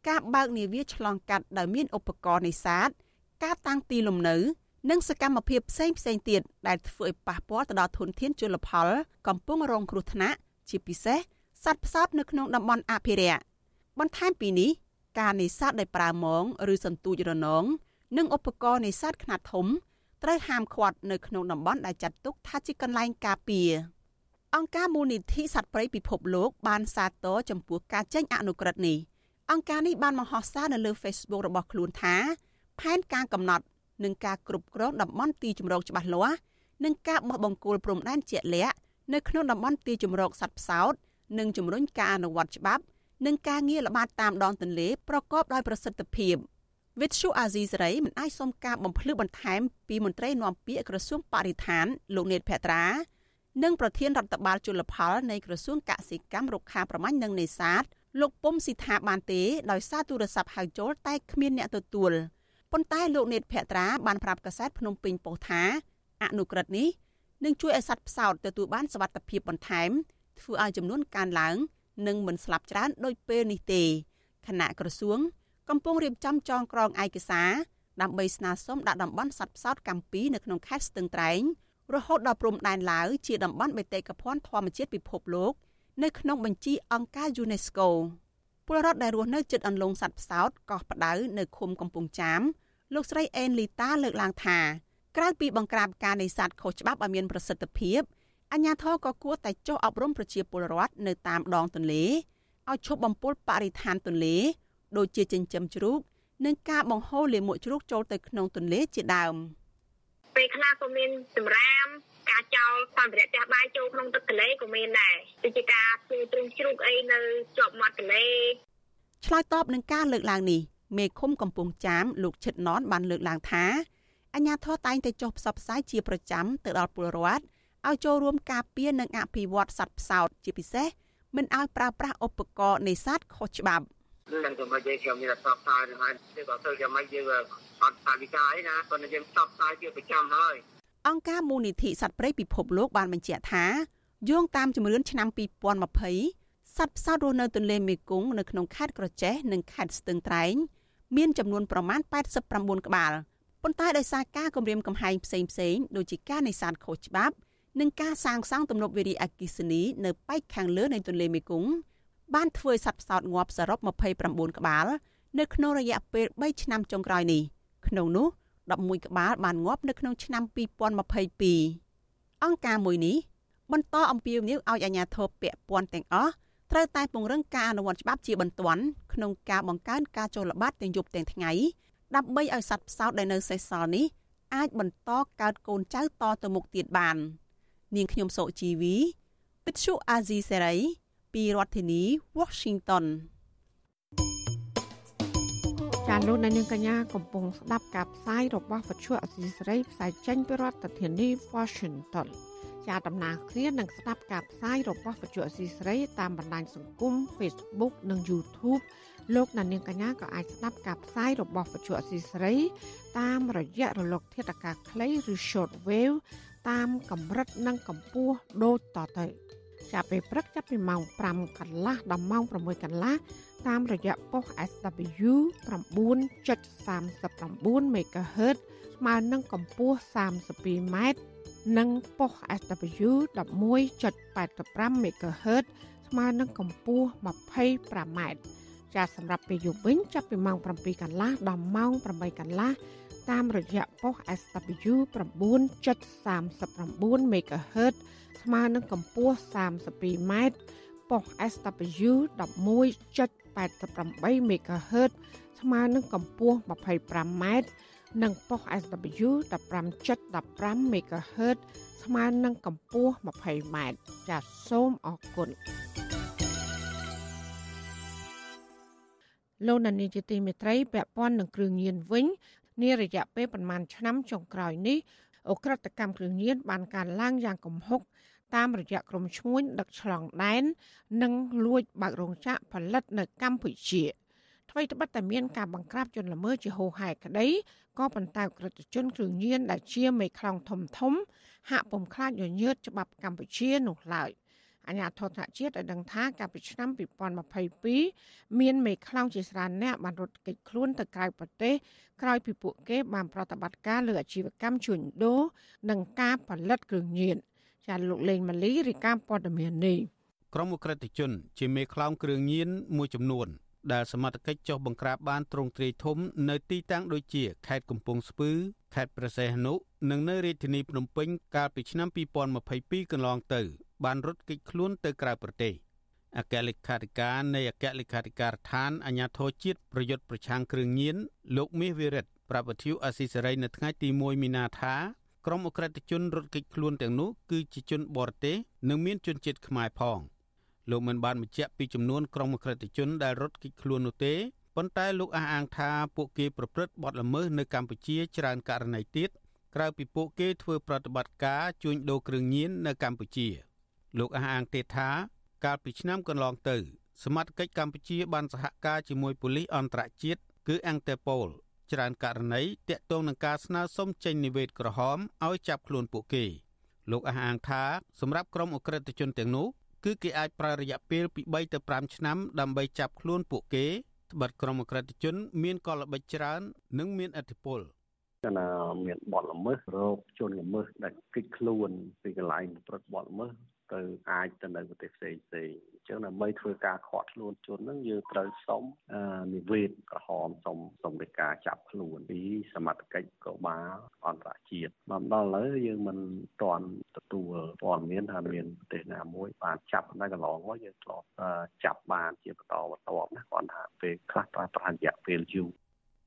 ការបើកនាវាឆ្លងកាត់ដោយមានឧបករណ៍នេសាទការតាំងទីលំនៅ និងសកម្មភាពផ្សេងផ្សេងទៀតដែលធ្វើឲ្យប៉ះពាល់ទៅដល់ធនធានជលផល កំពុងរងគ្រោះថ្នាក់ជាពិសេស សសត្វផ្សោតនៅក្នុងតំបន់អភិរក្សបន្ថែមពីនេះការនេសាទដោយប្រើមងឬសន្ទូចរនងនិងឧបករណ៍នេសាទខ្នាតធំត្រូវហាមឃាត់នៅក្នុងតំបន់ដែលចាត់ទុកថាជាកន្លែងការពារអង្គការមូលនិធិសត្វព្រៃពិភពលោកបានសាទរចំពោះការចេញអនុក្រឹត្យនេះអង្គការនេះបានបង្ហោះសារនៅលើ Facebook របស់ខ្លួនថាផែនការកំណត់និងការគ្រប់គ្រងតំបន់ទីជម្រកច្បាស់លាស់និងការបោះបង្គោលព្រំដែនជាក់លាក់នៅក្នុងតំបន់ទីជម្រកសត្វផ្សោត និងជំរុញការអនុវត្តច្បាប់ និងការងារល្បាតតាមដងទន្លេប្រកបដោយប្រសិទ្ធភាពវិទ្យុអាស៊ីសេរីមិនអាចសុំការបំភ្លឺបន្ថែមពីមន្ត្រីនាំពាក្យក្រសួងបរិស្ថានលោកនេតភត្រានិងប្រធានរដ្ឋបាលជលផលនៃក្រសួងកសិកម្មរុក្ខាប្រមាញ់និងនេសាទលោកពុំស៊ីថាបានទេដោយសារទូរស័ព្ទហៅចូលតែគ្មានអ្នកទទួលប៉ុន្តែលោកនេតភត្រាបានប្រាប់កាសែតភ្នំពេញប៉ុស្តិ៍ថាអនុក្រឹត្យនេះនឹងជួយឲ្យសត្វផ្សោតទទួលបានសវត្ថិភាពបន្ថែម ធ្វើឲ្យចំនួនកើនឡើងនិងមិនស្លាប់ច្រើនដូចពេលនេះទេគណៈក្រសួង កំពុងរៀបចំចងក្រងឯកសារដើម្បីស្នើសុំដាក់តំបន់សត្វផ្សោតកម្ពីនៅក្នុងខេត្តស្ទឹងត្រែងរហូតដល់ព្រំដែនឡាវជាតំបន់បេតិកភណ្ឌធម្មជាតិពិភពលោក នៅក្នុងបញ្ជីអង្គការ UNESCO ពលរដ្ឋដែលរស់នៅជិតអន្លង់សត្វផ្សោតកោះផ្ដៅនៅឃុំកំពង់ចាមលោកស្រីអេនលីតាលើកឡើងថាក្រៅពីបង្ក្រាបការនេសាទខុសច្បាប់ឲ្យមានប្រសិទ្ធភាព អាជ្ញាធរក៏គួរតែចុះអប់រំប្រជាពលរដ្ឋនៅតាមដងទន្លេឲ្យឈប់បំពុលបរិស្ថានទន្លេ ដូចជាចិញ្ចឹមជ្រូក និងការបង្ហូរលាមកជ្រូកចូលទៅក្នុងទន្លេជាដើមពេលខ្លះក៏មានសម្រាមការចោលសម្ភារៈផ្ទះបាយចូលក្នុងទឹកទន្លេក៏មានដែរដូចជាការធ្វើទ្រឹងជ្រូកអីនៅជាប់មាត់ទន្លេឆ្លើយតបនឹងការលើកឡើងនេះមេឃុំកំពង់ចាមលោកឈិតណនបានលើកឡើងថាអញ្ញាធរតែងតែចុះផ្សព្វផ្សាយជាប្រចាំទៅដល់ពលរដ្ឋ ឲ្យចូលរួមការពារនិងអភិវឌ្ឍសត្វផ្សោតជាពិសេសមិនឲ្យប្រើប្រាស់ឧបករណ៍នេសាទខុសច្បាប់នឹងចំណុចយើងខ្ញុំមានផ្សព្វផ្សាយនឹងហើយគឺក៏ទៅយ៉ាងម៉េចយើងអត់សាវិកាអីណាប៉ុន្តែយើងផ្សព្វផ្សាយជាប្រចាំហើយអង្គការមូលនិធិសត្វព្រៃពិភពលោកបានបញ្ជាក់ថាយោងតាមជំរឿនឆ្នាំ2020សត្វផ្សោតរស់នៅទន្លេមេគង្គនៅក្នុងខេត្តក្រចេះនិងខេត្តស្ទឹងត្រែងមានចំនួនប្រមាណ89ក្បាលប៉ុន្តែដោយសារការគម្រាមកំហែងផ្សេងផ្សេងដូចជាការនេសាទខុសច្បាប់ និងការសាងសង់ទំនប់វារីអគ្គិសនីនៅប៉ែកខាងលើនៃទន្លេមេគង្គបានធ្វើឲ្យសត្វផ្សោតងាប់សរុប29ក្បាល នៅក្នុងរយៈពេល3ឆ្នាំចុងក្រោយនេះក្នុងនោះ11ក្បាលបានងាប់នៅក្នុងឆ្នាំ2022អង្គការមួយនេះបន្តអំពាវនាវឲ្យអាជ្ញាធរពាក់ព័ន្ធទាំងអស់ត្រូវតែពង្រឹងការអនុវត្តច្បាប់ជាបន្ទាន់ក្នុងការបង្កើនការចូលល្បាតទាំងយប់ទាំងថ្ងៃដើម្បីឲ្យសត្វផ្សោតដែលនៅសេសសល់នេះអាចបន្តកើតកូនចៅតទៅមុខទៀតបាន នាងខ្ញុំសុជីវីវិទ្យុអាស៊ីសេរីពីរដ្ឋធានី Washington ចាលោកនាងកញ្ញាកំពុងស្ដាប់ការផ្សាយរបស់វិទ្យុអាស៊ីសេរីផ្សាយចេញពីរដ្ឋធានី Washington ជាដំណើរគ្នានឹងស្ដាប់ការផ្សាយរបស់វិទ្យុអស៊ីសេរីតាមបណ្ដាញសង្គម Facebook និង YouTube លោកអ្នកនាងកញ្ញាក៏អាចស្ដាប់ការផ្សាយរបស់វិទ្យុអស៊ីសេរីតាមរយៈរលកធាតុអាកាសខ្លីឬ Shortwave តាមកម្រិតនិងកម្ពស់ដូចតទៅចាប់ពេលព្រឹកចាប់ពីម៉ោង5កន្លះដល់ម៉ោង6កន្លះតាមរយៈប៉ុស SW 9.39 MHz ស្មើនឹងកម្ពស់32ម៉ែត្រនិងប៉ុស SW 11.85 MHz ស្មើនឹងកម្ពស់25ម៉ែត្រចាសសម្រាប់ពេលយប់វិញចាប់ពីម៉ោង7កន្លះដល់ម៉ោង8កន្លះ តាមរយៈប៉ុស SW 9.39 MHz ស្មើនឹងកម្ពស់32ម៉ែត្រប៉ុស SW 11.88 MHz ស្មើនឹងកម្ពស់25ម៉ែត្រនិងប៉ុស SW 15.15 MHz ស្មើនឹងកម្ពស់20ម៉ែត្រចាសសូមអរគុណលោកនានីជាទីមេត្រីពាក់ព័ន្ធនឹងគ្រឿងញៀនវិញ នារយៈពេលប្រមាណឆ្នាំចុងក្រោយនេះអ ுக ្រិតកម្មគ្រឿងញៀនបានកើនឡើងយ៉ាងគំហុកតាមរយៈក្រុមឈ្មួញដឹកឆ្លងដែន និងលួចបើករោងចក្រផលិតនៅកម្ពុជាថ្មីត្បិតតែមានការបង្ក្រាបជនល្មើសជាហូរហែក្តីក៏ប៉ុន្តែក្រិតជនគ្រឿងញៀនដែលជាមេខ្លោងធំធំ ហាក់ពុំខ្លាចញញើតច្បាប់កម្ពុជានោះឡើយ អញ្ញាធរជាតិឲ្យដឹងថាកាលពីឆ្នាំ2022មានមេខ្លោងជាច្រើនអ្នកបានរត់គេចខ្លួនទៅក្រៅប្រទេសក្រោយពីពួកគេបានប្រតិបត្តិការលើអាជីវកម្មជួញដូរនិងការផលិតគ្រឿងញៀនចាលោកលេងម៉ាលីរាយការណ៍ព័ត៌មាននេះក្រុមអ ுக ្រិតជន ជាមេខ្លោងគ្រឿងញៀនមួយចំនួនដែលសមត្ថកិច្ចចុះបង្ក្រាបបានទ្រង់ទ្រាយធំនៅទីតាំងដូចជាខេត្តកំពង់ស្ពឺខេត្តព្រះសីហនុនិងនៅរាជធានីភ្នំពេញកាលពីឆ្នាំ2022កន្លងទៅ បានរត់គេចខ្លួនទៅក្រៅប្រទេសអគ្គលេខាធិការនៃអគ្គលេខាធិការដ្ឋានអាជ្ញាធរជាតិប្រយុទ្ធប្រឆាំងគ្រឿងញៀនលោកមាសវិរិទ្ធប្រាប់វិទ្យុអស៊ីសេរីនៅថ្ងៃទី1មីនាថាក្រុមអ ுக ្រិតជនរត់គេចខ្លួនទាំងនោះគឺជាជនបរទេសនិងមានជនជាតិខ្មែរផង។លោកមិនបានបញ្ជាក់ពីចំនួនក្រុមអក្រិតជនដែលរត់គេចខ្លួននោះទេប៉ុន្តែលោកអះអាងថាពួកគេប្រព្រឹត្តបទល្មើសនៅកម្ពុជាច្រើនករណីទៀតក្រៅពីពួកគេធ្វើប្រតិបត្តិការជួញដូរគ្រឿងញៀននៅកម្ពុជា លោកអះអាងទៀតថាកាលពីឆ្នាំកន្លងទៅ សមត្ថកិច្ចកម្ពុជាបានសហការជាមួយប៉ូលីសអន្តរជាតិគឺអង់តេប៉ូលច្រើនករណីតាក់ទងនឹងការស្នើសុំចេញនិវេតក្រហមឲ្យចាប់ខ្លួនពួកគេ លោកអះអាងថាសម្រាប់ក្រុមអក្រិតជនទាំងនោះគឺគេអាចប្រើរយៈពេលពី3ទៅ5ឆ្នាំដើម្បីចាប់ខ្លួនពួកគេត្បិតក្រុមអក្រិតជន មានកលល្បិចច្រើន និងមានឥទ្ធិពលណាមានបទល្មើសរោគជនល្មើសដែលគិតខ្លួនពីកន្លែងប្រព្រឹត្តបទល្មើស ទៅអាចទៅនៅប្រទេសផ្សេងផ្សេងអញ្ចឹងដើម្បីធ្វើការខាត់ខ្លួនជនហ្នឹងយើងត្រូវសុំនិវេតក្រហមសុំសុំនៃការចាប់ខ្លួនពីសមត្ថកិច្ចកោបាលអន្តរជាតិមកដល់ឥឡូវយើងមិនទាន់ទទួលព័ត៌មានថាមានប្រទេសណាមួយបានចាប់នៅកន្លងមកយើងធ្លាប់ចាប់បានជាបន្តបន្ទាប់ណាគាត់ថាពេលខ្លះប្រើប្រាស់រយៈពេលយូរ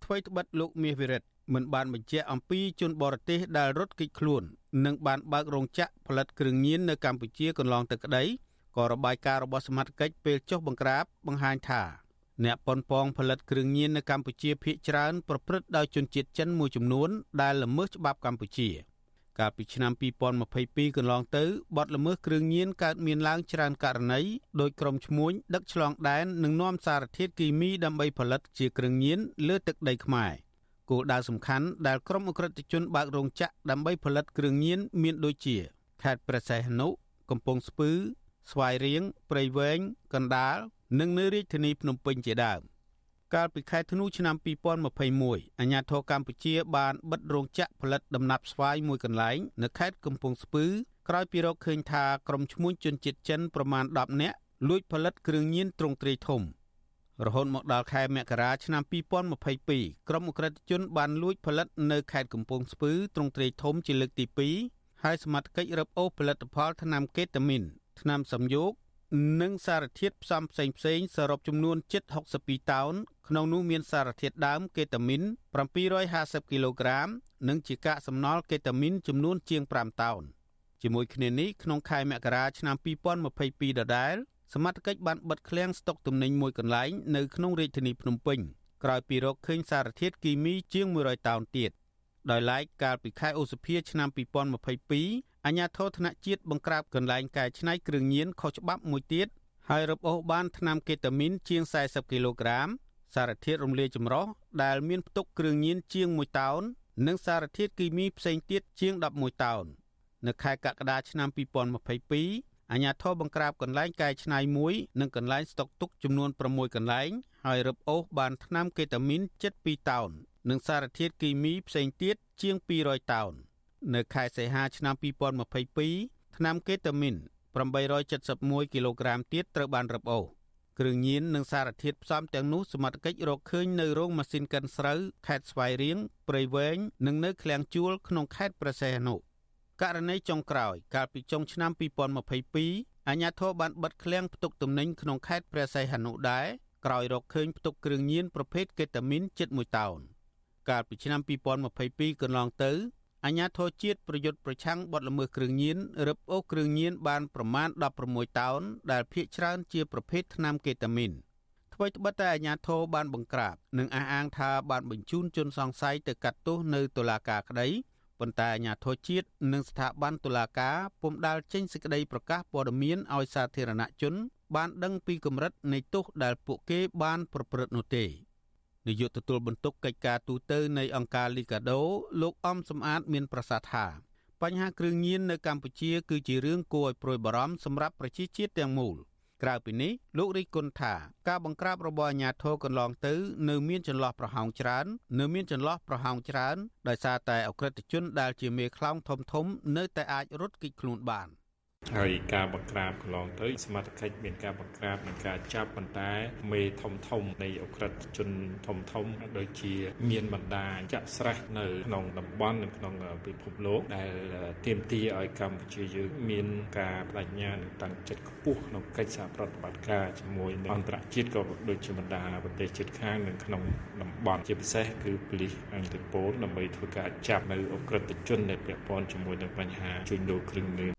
អ្វីត្បិតលោកមាសវិរិទ្ធ មិនបានបញ្ជាក់អំពីជនបរទេសដែលរត់គេចខ្លួននិងបានបើករោងចក្រផលិតគ្រឿងញៀននៅកម្ពុជាកន្លងទៅក្តីក៏របាយការណ៍របស់សមាជិកពេលចុះបង្ក្រាបបង្ហាញថាអ្នកប៉ុនប៉ងផលិតគ្រឿងញៀននៅកម្ពុជាភ ieck ច្រើនប្រព្រឹត្តដោយជនជាតិចិនមួយចំនួនដែលល្មើសច្បាប់កម្ពុជា កាលពីឆ្នាំ2022កន្លងទៅបទល្មើសគ្រឿងញៀនកើតមានឡើងច្រើនករណីដោយក្រុមឈ្មួញដឹកឆ្លងដែននិងនាំសារធាតុគីមីដើម្បីផលិតជាគ្រឿងញៀនលើទឹកដីខ្មែរ។ គោលដៅសំខាន់ដែលក្រុមអ ுக ្រិតជនបើករោងចក្រដើម្បីផលិតគ្រឿងញៀនមានដូចជាខេត្តព្រះសីហនុកំពង់ស្ពឺ ស្វាយរៀងព្រៃវែងកណ្ដាលនិងនៅរាជធានីភ្នំពេញជាដើមកាលពីខែធ្នូឆ្នាំ2021អាជ្ញាធរកម្ពុជាបានបិទរោងចក្រផលិតដំណាប់ស្វាយមួយកន្លែងនៅខេត្តកំពង់ស្ពឺក្រោយពីរកឃើញថាក្រុមឈ្មួញជនជាតិចិនប្រមាណ10នាក់លួចផលិតគ្រឿងញៀនទ្រង់ទ្រាយធំ។ រហូតមកដល់ខែមករាឆ្នាំ2022ក្រុមអ ுக ្រិតជនបានលួចផលិតនៅខេត្តកំពង់ស្ពឺទ្រង់ទ្រាយធំជាលើកទី2ហើយសមត្ថកិច្ចរឹបអូសផលិតផលថ្នាំកេតាមីនថ្នាំសំយោគនិងសារធាតុផ្សំផ្សេងផ្សេងសរុបចំនួនជិត62តោនក្នុងនោះមានសារធាតុដើមកេតាមីន750គីឡូក្រាម និងជាកាកសំណល់កេតាមីនចំនួនជាង5តោនជាមួយគ្នានេះក្នុងខែមករាឆ្នាំ2022ដដែល សមត្ថកិច្ចបានបិទឃ្លាំងស្តុកទំនិញមួយកន្លែងនៅក្នុងរាជធានីភ្នំពេញក្រោយពីរកឃើញសារធាតុគីមីជាង100តោនទៀតដោយឡែកកាលពីខែឧសភាឆ្នាំ2022អាជ្ញាធរថ្នាក់ជាតិបង្ក្រាបកន្លែងកែច្នៃគ្រឿងញៀនខុសច្បាប់មួយទៀតហើយរឹបអូសបានថ្នាំកេតាមីនជាង40គីឡូក្រាមសារធាតុរំលាយចម្រុះដែលមានផ្ទុកគ្រឿងញៀនជាង1តោននិងសារធាតុគីមីផ្សេងទៀតជាង11តោននៅខែកក្កដាឆ្នាំ2022 អាជ្ញាធរបង្ក្រាបកន្លែងកែច្នៃមួយនិងកន្លែងស្តុកទុកចំនួន6កន្លែងហើយរឹបអូសបានថ្នាំកេតាមីនជិត2តោននិងសារធាតុគីមីផ្សេងទៀតជាង200តោននៅខែសីហាឆ្នាំ2022ថ្នាំកេតាមីន871គីឡូក្រាមទៀតត្រូវបានរឹបអូសគ្រឿងញៀននិងសារធាតុផ្សំទាំងនោះសមត្ថកិច្ចរកឃើញនៅរោងម៉ាស៊ីនកិនស្រូវខេត្តស្វាយរៀងព្រៃវែងនិងនៅឃ្លាំងជួលក្នុងខេត្តព្រះសីហនុ ករណីចុងក្រោយ កាលពីចុងឆ្នាំ2022អាជ្ញាធរបានបិទឃ្លាំងផ្ទុកទំនិញក្នុងខេត្តព្រះសីហនុដែរក្រោយរកឃើញផ្ទុកគ្រឿងញៀនប្រភេទកេតាមីនជិត1តោនកាលពីឆ្នាំ2022កន្លងទៅអាជ្ញាធរជាតិប្រយុទ្ធប្រឆាំងបទល្មើសគ្រឿងញៀនរឹបអូសគ្រឿងញៀនបានប្រមាណ16តោនដែលភាគច្រើនជាប្រភេទថ្នាំកេតាមីនអ្វីត្បិតតែអាជ្ញាធរបានបង្ក្រាបនិងអះអាងថាបានបញ្ជូនជនសង្ស័យទៅកាត់ទោសនៅតុលាការក្តី ប៉ុន្តែអាជ្ញាធរជាតិនិងស្ថាប័នតុលាការពុំដាល់ចេញសេចក្តីប្រកាសព័ត៌មានឲ្យសាធារណជន បានដឹងពីកម្រិតនៃទោសដែលពួកគេបានប្រព្រឹត្តនោះទេនាយកទទួលបន្ទុកកិច្ចការទូតនៃអង្គការលីកាដូលោកអំសំអាត មានប្រសាសន៍ថាបញ្ហាគ្រឿងញៀននៅកម្ពុជាគឺជារឿងគួរឲ្យព្រួយបារម្ភសម្រាប់ប្រជាជាតិទាំងមូល ក្រៅពីនេះលោករីគុណថាការបង្ក្រាបរបស់អាជ្ញាធរកន្លងទៅនៅមានចន្លោះប្រហោងច្រើន នៅមានចន្លោះប្រហោងច្រើនដោយសារតែអក្រិតជនដែលជាមេខ្លោងធំធំ នៅតែអាចរត់គេចខ្លួនបាន ហើយការបង្ក្រាបកន្លងទៅសមត្ថកិច្ចមានការបង្ក្រាបនិងការចាប់ប៉ុន្តែមេធំធំនៃអក្រិតជនធំធំដូចជាមានបណ្ដាចាក់ស្រេះនៅក្នុងតំបន់និងក្នុងពិភពលោកដែលទាមទារឲ្យកម្ពុជាយើងមានការបដិញ្ញានិងតាំងចិត្តខ្ពស់ក្នុងកិច្ចសហប្រតិបត្តិការជាមួយនឹងអន្តរជាតិក៏ដូចជាបណ្ដាប្រទេសជិតខាងនិងក្នុងតំបន់ជាពិសេសគឺប៉ូលីសអន្តរពលដើម្បីធ្វើការចាប់នៅអក្រិតជនដែលពាក់ព័ន្ធជាមួយនឹងបញ្ហាជួញដូរគ្រឿងញៀន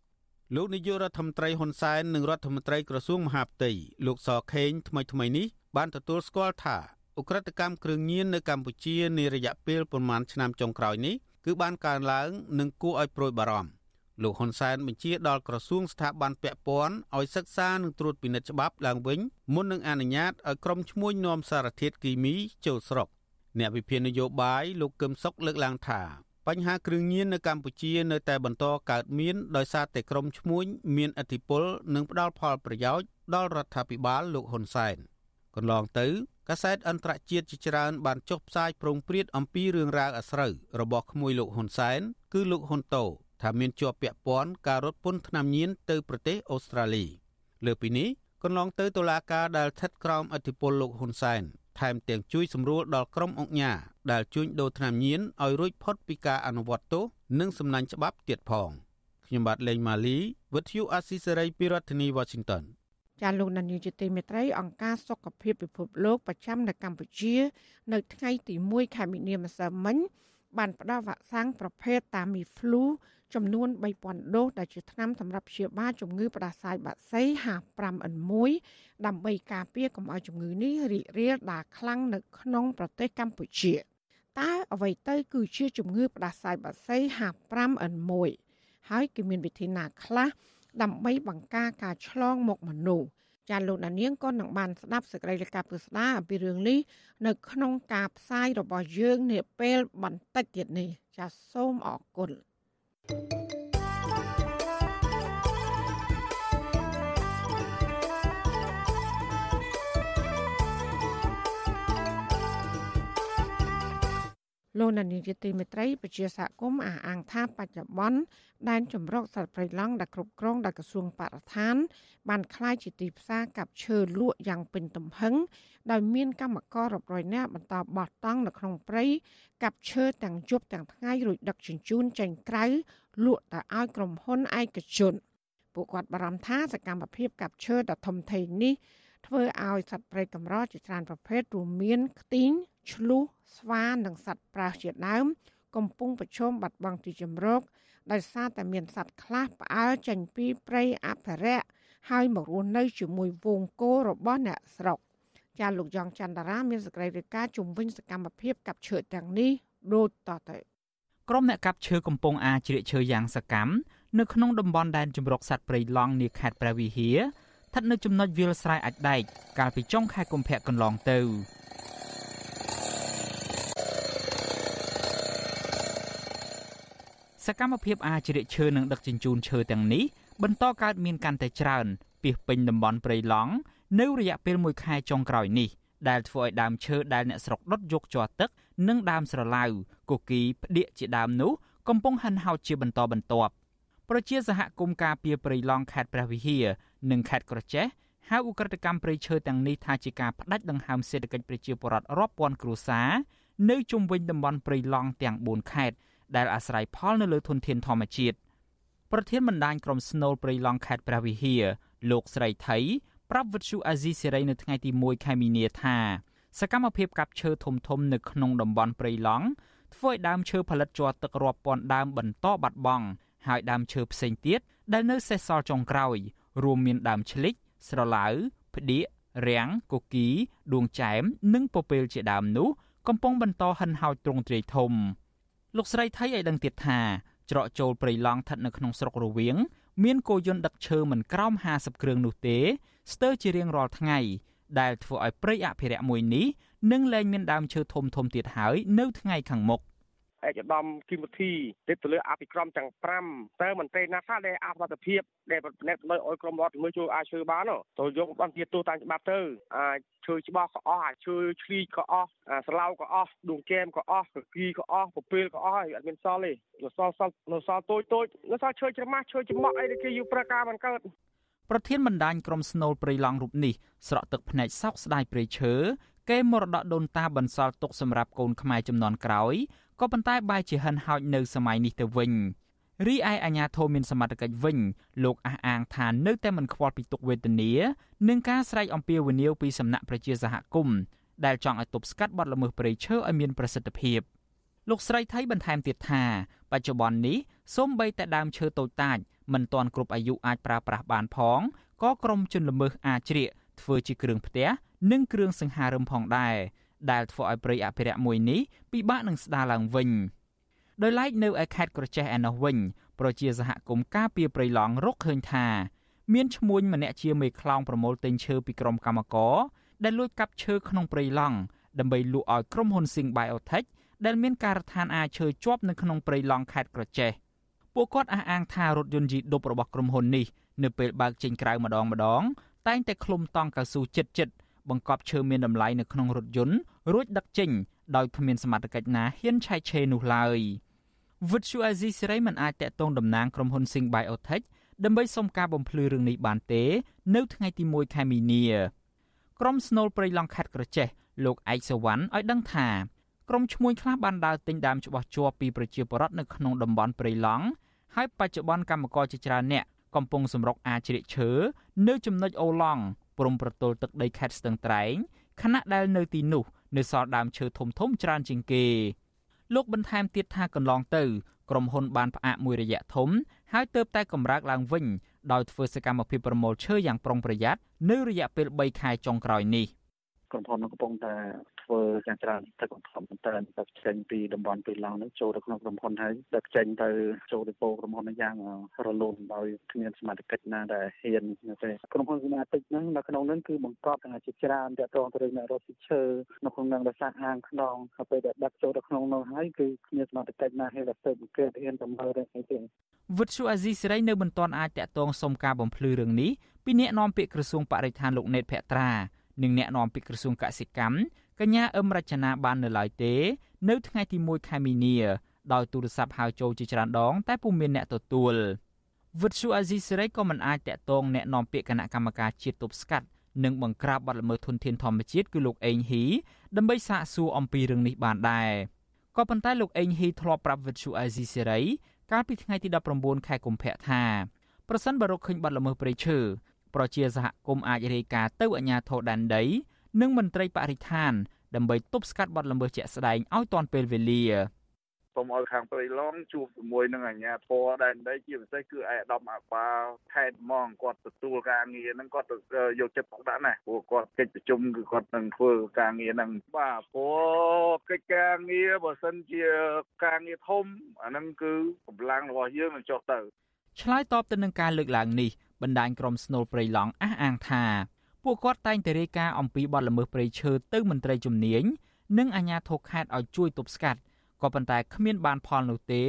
លោកនាយករដ្ឋមន្ត្រីហ៊ុនសែននិងរដ្ឋមន្ត្រីក្រសួងមហាផ្ទៃលោកសខេងថ្មីថ្មីនេះបានទទួលស្គាល់ថាអ ுக ្រិតកម្មគ្រឿងញៀននៅកម្ពុជានារយៈពេលប្រមាណឆ្នាំចុងក្រោយនេះគឺបានកើនឡើងនិងគួរឲ្យព្រួយបារម្ភលោកហ៊ុនសែនបញ្ជាដល់ក្រសួងស្ថាប័នពាក់ព័ន្ធឲ្យសិក្សានិងត្រួតពិនិត្យច្បាប់ឡើងវិញមុននឹងអនុញ្ញាតឲ្យក្រុមឈ្មួញនាំសារធាតុគីមីចូលស្រុកអ្នកវិភាគនយោបាយលោកកឹមសុខលើកឡើងថា បញ្ហាគ្រឿងញៀននៅកម្ពុជានៅតែបន្តកើតមានដោយសារតែក្រុមឈ្មួញមានឥទ្ធិពលនិងផ្ដល់ផលប្រយោជន៍ដល់រដ្ឋាភិបាលលោកហ៊ុនសែនកន្លងទៅកាសែតអន្តរជាតិជាច្រើនបានចុះផ្សាយប្រងព្រាតអំពីរឿងរ៉ាវអាស្រូវរបស់ក្មួយលោកហ៊ុនសែនគឺលោកហ៊ុនតូថាមានជាប់ពាក់ព័ន្ធការរត់ពន្ធថ្នាំញៀនទៅប្រទេសអូស្ត្រាលីលើពីនេះកន្លងទៅតុលាការដែលស្ថិតក្រោមអធិបុលលោកហ៊ុនសែន ថែមទាំងជួយសម្រួលដល់ក្រុមអង្គការដែលជួញដូរថ្នាំញៀនឲ្យរួចផុតពីការអនុវត្តទោសនិងសំណាញ់ច្បាប់ទៀតផងខ្ញុំបាទលេងម៉ាលីវិទ្យុអាស៊ីសេរីពីរដ្ឋធានី Washington ចាលោកនាយកទីមេត្រីអង្គការសុខភាពពិភពលោកប្រចាំនៅកម្ពុជា នៅថ្ងៃទី1ខែមីនាម្សិលមិញបានផ្ដល់វ៉ាក់សាំងប្រភេទ Tamiflu ចំនួន3000ដូសដែលជាថ្នាំសម្រាប់ព្យាបាលជំងឺផ្ដាសាយបាក់សី H5N1 ដើម្បីការពារកុំឲ្យជំងឺនេះរីករាលដាលខ្លាំងនៅក្នុងប្រទេសកម្ពុជាតើអ្វីទៅគឺជាជំងឺផ្ដាសាយបាក់សី H5N1 ហើយគឺមានវិធីណាខ្លះដើម្បីបង្ការការឆ្លងមកមនុស្សចាលោកដានៀងក៏នឹងបានស្ដាប់សេចក្តីរាយការណ៍ពិស្ដាអំពីរឿងនេះនៅក្នុងការផ្សាយរបស់យើងនាពេលបន្តិចទៀតនេះចាសូមអរគុណ thank you លោកនានីជាទីមេត្រីពជាសហគមន៍អះអាងថាបច្ចុប្បន្នដែនចម្រុកសត្វព្រៃឡង់ដែលគ្រប់គ្រងដោយក្រសួងបរិស្ថាន បានក្លាយជាទីផ្សារកັບឈើលក់យ៉ាងពេញទំហឹងដោយមានកម្មកររាប់រយនាក់បន្តបោះតង់នៅក្នុងព្រៃកັບឈើទាំងយប់ទាំងថ្ងៃរួចដឹកជញ្ជូនចេញក្រៅ លក់ទៅឲ្យក្រុមហ៊ុនឯកជនពួកគាត់បារម្ភថាសកម្មភាពកັບឈើដ៏ធំធេងនេះធ្វើឲ្យសត្វព្រៃកម្រជាច្រើនប្រភេទរួមមានខ្ទីងឆ្លុះស្វានិងសត្វប្រើសជាដើម កំពុងប្រឈមបាត់បង់ទីជម្រកដោយសារតែមានសត្វខ្លះផ្អើលចេញពីព្រៃអភិរក្សហើយមករស់នៅជាមួយវងគោរបស់អ្នកស្រុកចាលោកយ៉ងច័ន្ទរាមានសេចក្តីរាយការណ៍ជំវិញសកម្មភាពកាប់ឈើទាំងនេះដូចតទៅ ក្រុមអ្នកកាប់ឈើកំពុងអាជ្រៀកឈើយ៉ាងសកម្មនៅក្នុងតំបន់ដែនជម្រកសត្វព្រៃឡង់នាខេត្តព្រះវិហារស្ថិតនៅចំណុចវាលស្រែអាចដែកកាលពីចុងខែកុម្ភៈកន្លងទៅសកម្មភាពអាជ្រៀកឈើនិងដឹកជញ្ជូនឈើទាំងនេះបន្តកើតមានកាន់តែច្រើនពីពេញតំបន់ព្រៃឡង់នៅរយៈពេល1ខែចុងក្រោយនេះ ដែលធ្វើឲ្យដើមឈើដែលអ្នកស្រុកដុតយកជាប់ទឹក និងដើមស្រឡៅគគីផ្ដៀកជាដើមនោះកំពុងហិនហោចជាបន្តបន្ទាប់ប្រជាសហគមន៍ការពារព្រៃឡង់ខេត្តព្រះវិហារនិងខេត្តក្រចេះហៅឧក្រិដ្ឋកម្មព្រៃឈើទាំងនេះថាជាការផ្ដាច់ដង្ហើមសេដ្ឋកិច្ចប្រជាពលរដ្ឋរាប់ពាន់គ្រួសារនៅជុំវិញតំបន់ព្រៃឡង់ទាំង4ខេត្តដែលអាស្រ័យផលនៅលើធនធានធម្មជាតិប្រធានបណ្ដាញក្រុមស្នូលព្រៃឡង់ខេត្តព្រះវិហារលោកស្រីថៃ ប្រាប់វិទ្យុអាស៊ីសេរីនៅថ្ងៃទី1ខែមីនាថាសកម្មភាពកាប់ឈើធំធំនៅក្នុងតំបន់ព្រៃឡង់ធ្វើឲ្យដើមឈើផលិតជាប់ទឹករាប់ពាន់ដើមបន្តបាត់បង់ហើយដើមឈើផ្សេងទៀតដែលនៅសេសសល់ចុងក្រោយ រួមមានដើមឆ្លិចស្រឡៅផ្ដៀករាំងគគីដួងចែម និងពពែលជាដើមនោះកំពុងបន្តហិនហោចទ្រង់ទ្រាយធំលោកស្រីថៃឲ្យដឹងទៀតថាច្រកចូលព្រៃឡង់ស្ថិតនៅក្នុងស្រុករវៀងមានគោយន្តដឹកឈើមិនក្រោម50គ្រឿងនោះទេ ស្ទើរជារៀងរាល់ថ្ងៃដែលធ្វើឲ្យព្រៃអភិរក្សមួយនេះនឹងលែងមានដើមឈើធំធំទៀតហើយនៅថ្ងៃខាងមុខឯកឧត្តមគឹមវិធីទៅទៅលើអភិក្រមទាំង5តើមន្ត្រីណាខ្លះដែលអសមត្ថភាពដែលប្រណិតដោយឲ្យក្រុមរដ្ឋមួយជួយអាចជួយបានទៅយកបន្តទៀតទូតាមច្បាប់ទៅអាចជួយច្បាស់ក៏អស់អាចជួយឆ្លីក៏អស់ស្លាវក៏អស់ដួងកែមក៏អស់គីក៏អស់ពពេលក៏អស់ហើយអត់មានសល់ទេនៅសល់សល់នៅសល់តូចតូចនៅសល់ឈើច្រម៉ាស់ឈើច្មក់អីដែលគេយូរប្រការមិនកើត ប្រធានបណ្ដាញក្រុមស្នូលព្រៃឡង់រូបនេះស្រក់ទឹកភ្នែកសោកស្ដាយព្រៃឈើគេមរតកដូនតាបន្សល់ទុកសម្រាប់កូនខ្មែរចំនួនក្រោយក៏ប៉ុន្តែបែរជាហិនហោចនៅសម័យនេះទៅវិញរីឯអាញាធមមានសមត្ថកិច្ចវិញលោកអះអាងថានៅតែមិនខ្វល់ពីទុកវេទនានិងការស្រែកអំពាវនាវពីសំណាក់ប្រជាសហគមន៍ដែលចង់ឲ្យទប់ស្កាត់បទល្មើសព្រៃឈើឲ្យមានប្រសិទ្ធភាពលោកស្រីថៃបន្ថែមទៀតថាបច្ចុប្បន្ននេះសូម្បីតែដើមឈើតូចតាច មិនទាន់គ្រប់អាយុអាចប្រើប្រាស់បានផងក៏ក្រុមជនល្មើសអាចជ្រៀកធ្វើជាគ្រឿងផ្ទះនិងគ្រឿងសង្ហារឹមផងដែរដែលធ្វើឲ្យព្រៃអភិរក្សមួយនេះពិបាកនឹងស្ដារឡើងវិញដោយឡែកនៅឯខេត្តក្រចេះឯណោះវិញប្រជាសហគមន៍ការពារព្រៃឡង់រកឃើញថាមានឈ្មួញម្នាក់ជាមេខ្លោងប្រមូលទិញឈើពីក្រុមកម្មករដែលលួចកាប់ឈើក្នុងព្រៃឡង់ដើម្បីលក់ឲ្យក្រុមហ៊ុន Sing Biotech ដែលមានការដ្ឋានអាឈើជាប់នៅក្នុងព្រៃឡង់ខេត្តក្រចេះ ពួកគាត់អះអាងថារថយន្តយីដុបរបស់ក្រុមហ៊ុននេះនៅពេលបើកចេញក្រៅម្ដងម្ដងតែងតែឃ្លុំតង់កៅស៊ូចិត្តចិត្តបង្កប់ឈើមានតម្លៃនៅក្នុងរថយន្តរួចដឹកចេញដោយគ្មានសមត្ថកិច្ចណាហ៊ានឆែកឆេរនោះឡើយវិទ្យុអាស៊ីសេរីមិនអាចតាក់ទងតំណាងក្រុមហ៊ុន Sing Biotech ដើម្បីសុំការបំភ្លឺរឿងនេះបានទេ នៅថ្ងៃទី1ខែមីនាក្រុមស្នូលព្រៃឡង់ខេត្តក្រចេះលោកឯកសវណ្ណឲ្យដឹងថាក្រុមឈ្មួញខ្លះបានដើរទិញដើមច្បាស់ជាប់ពីប្រជាពលរដ្ឋនៅក្នុងតំបន់ព្រៃឡង់ ហើយបច្ចុប្បន្នកម្មករជាច្រើនអ្នកកំពុងសម្រុកអាជ្រៀកឈើនៅចំណុចអូឡង់ព្រំប្រទល់ទឹកដីខេត្តស្ទឹងត្រែងខណៈដែលនៅទីនោះនៅសល់ដើមឈើធំធំច្រើនជាងគេលោកបន្ថែមទៀតថាកន្លងទៅក្រុមហ៊ុនបានផ្អាកមួយរយៈធំហើយទើបតែកម្រើកឡើងវិញដោយធ្វើសកម្មភាពប្រមូលឈើយ៉ាងប្រុងប្រយ័ត្ននៅរយៈពេល3ខែចុងក្រោយនេះក្រុមហ៊ុនកំពុងតែ ធ្វើយ៉ាងច្រើនទឹកកំធំមែនតើទឹកចេញពីតំបន់ពីឡង់នេះចូលទៅក្នុងក្រុមហ៊ុនហើយទឹកចេញទៅចូលទៅពោក្រុមហ៊ុនយ៉ាងរលូនដោយគ្មានសមាជិកណាដែលហ៊ានទេក្រុមហ៊ុនសមាជិកហ្នឹងនៅក្នុងហ្នឹងគឺបង្កប់ទាំងជាច្រើនតាក់ទងទៅនឹងអ្នករត់ស៊ីឈើនៅក្នុងហ្នឹងដោយសារអាងខ្នងហើយពេលដែលដឹកចូលទៅក្នុងនោះហើយគឺគ្មានសមាជិកណាហ៊ានតែទៅបង្កើតហ៊ានទៅមើលទេអីទេវិទ្យុអាស៊ីសេរីនៅមិនទាន់អាចតាក់ទងសុំការបំភ្លឺរឿងនេះពីអ្នកនាំពាក្យក្រសួងបរិស្ថានលោកណេតភក្ត្រានិងអ្នកនាំពាក្យក្រសួងកសិកម្ម កញ្ញាអឹមរចនាបាននៅឡើយទេ នៅថ្ងៃទី1ខែមីនា ដោយទូរស័ព្ទហៅចូលជាច្រើនដង តែពុំមានអ្នកទទួលវិទ្យុអាស៊ីសេរីក៏មិនអាចតាក់ទងแนะនាំពាក្យគណៈកម្មការជាតិទប់ស្កាត់និងបង្ក្រាបបទល្មើសធនធានធម្មជាតិគឺលោកអេងហ៊ីដើម្បីសាកសួរអំពីរឿងនេះបានដែរក៏ប៉ុន្តែលោកអេងហ៊ីធ្លាប់ប្រាប់វិទ្យុអាស៊ីសេរីកាលពីថ្ងៃទី19ខែកុម្ភៈថាប្រសិនបើរកឃើញបទល្មើសព្រៃឈើប្រជាសហគមន៍អាចរាយការណ៍ទៅអាជ្ញាធរដែនដី និងមន្ត្រីបរិស្ថានដើម្បីទប់ស្កាត់បទល្មើសជាក់ស្ដែងឲ្យទាន់ពេលវេលាសូមឲ្យខាងព្រៃឡង់ជួបជាមួយនឹងអាជ្ញាធរដែនដីជាពិសេសគឺឯកឧត្តមអាបាលខេត្តហ្មងគាត់ទទួលការងារហ្នឹងគាត់យកចិត្តទុកដាក់ណាព្រោះគាត់កិច្ចប្រជុំគឺគាត់នឹងធ្វើការងារហ្នឹងបាទព្រោះកិច្ចការងារបើសិនជាការងារធំអាហ្នឹងគឺកម្លាំងរបស់យើងនឹងចុះទៅឆ្លើយតបទៅនឹងការលើកឡើងនេះបណ្ដាញក្រុមស្នូលព្រៃឡង់អះអាងថា ពួកគាត់តែងតែរាយការណ៍អំពីបទល្មើសព្រៃឈើទៅមន្ត្រីជំនាញនិងអាជ្ញាធរខេត្តឲ្យជួយទប់ស្កាត់ក៏ប៉ុន្តែគ្មានបានផលនោះទេ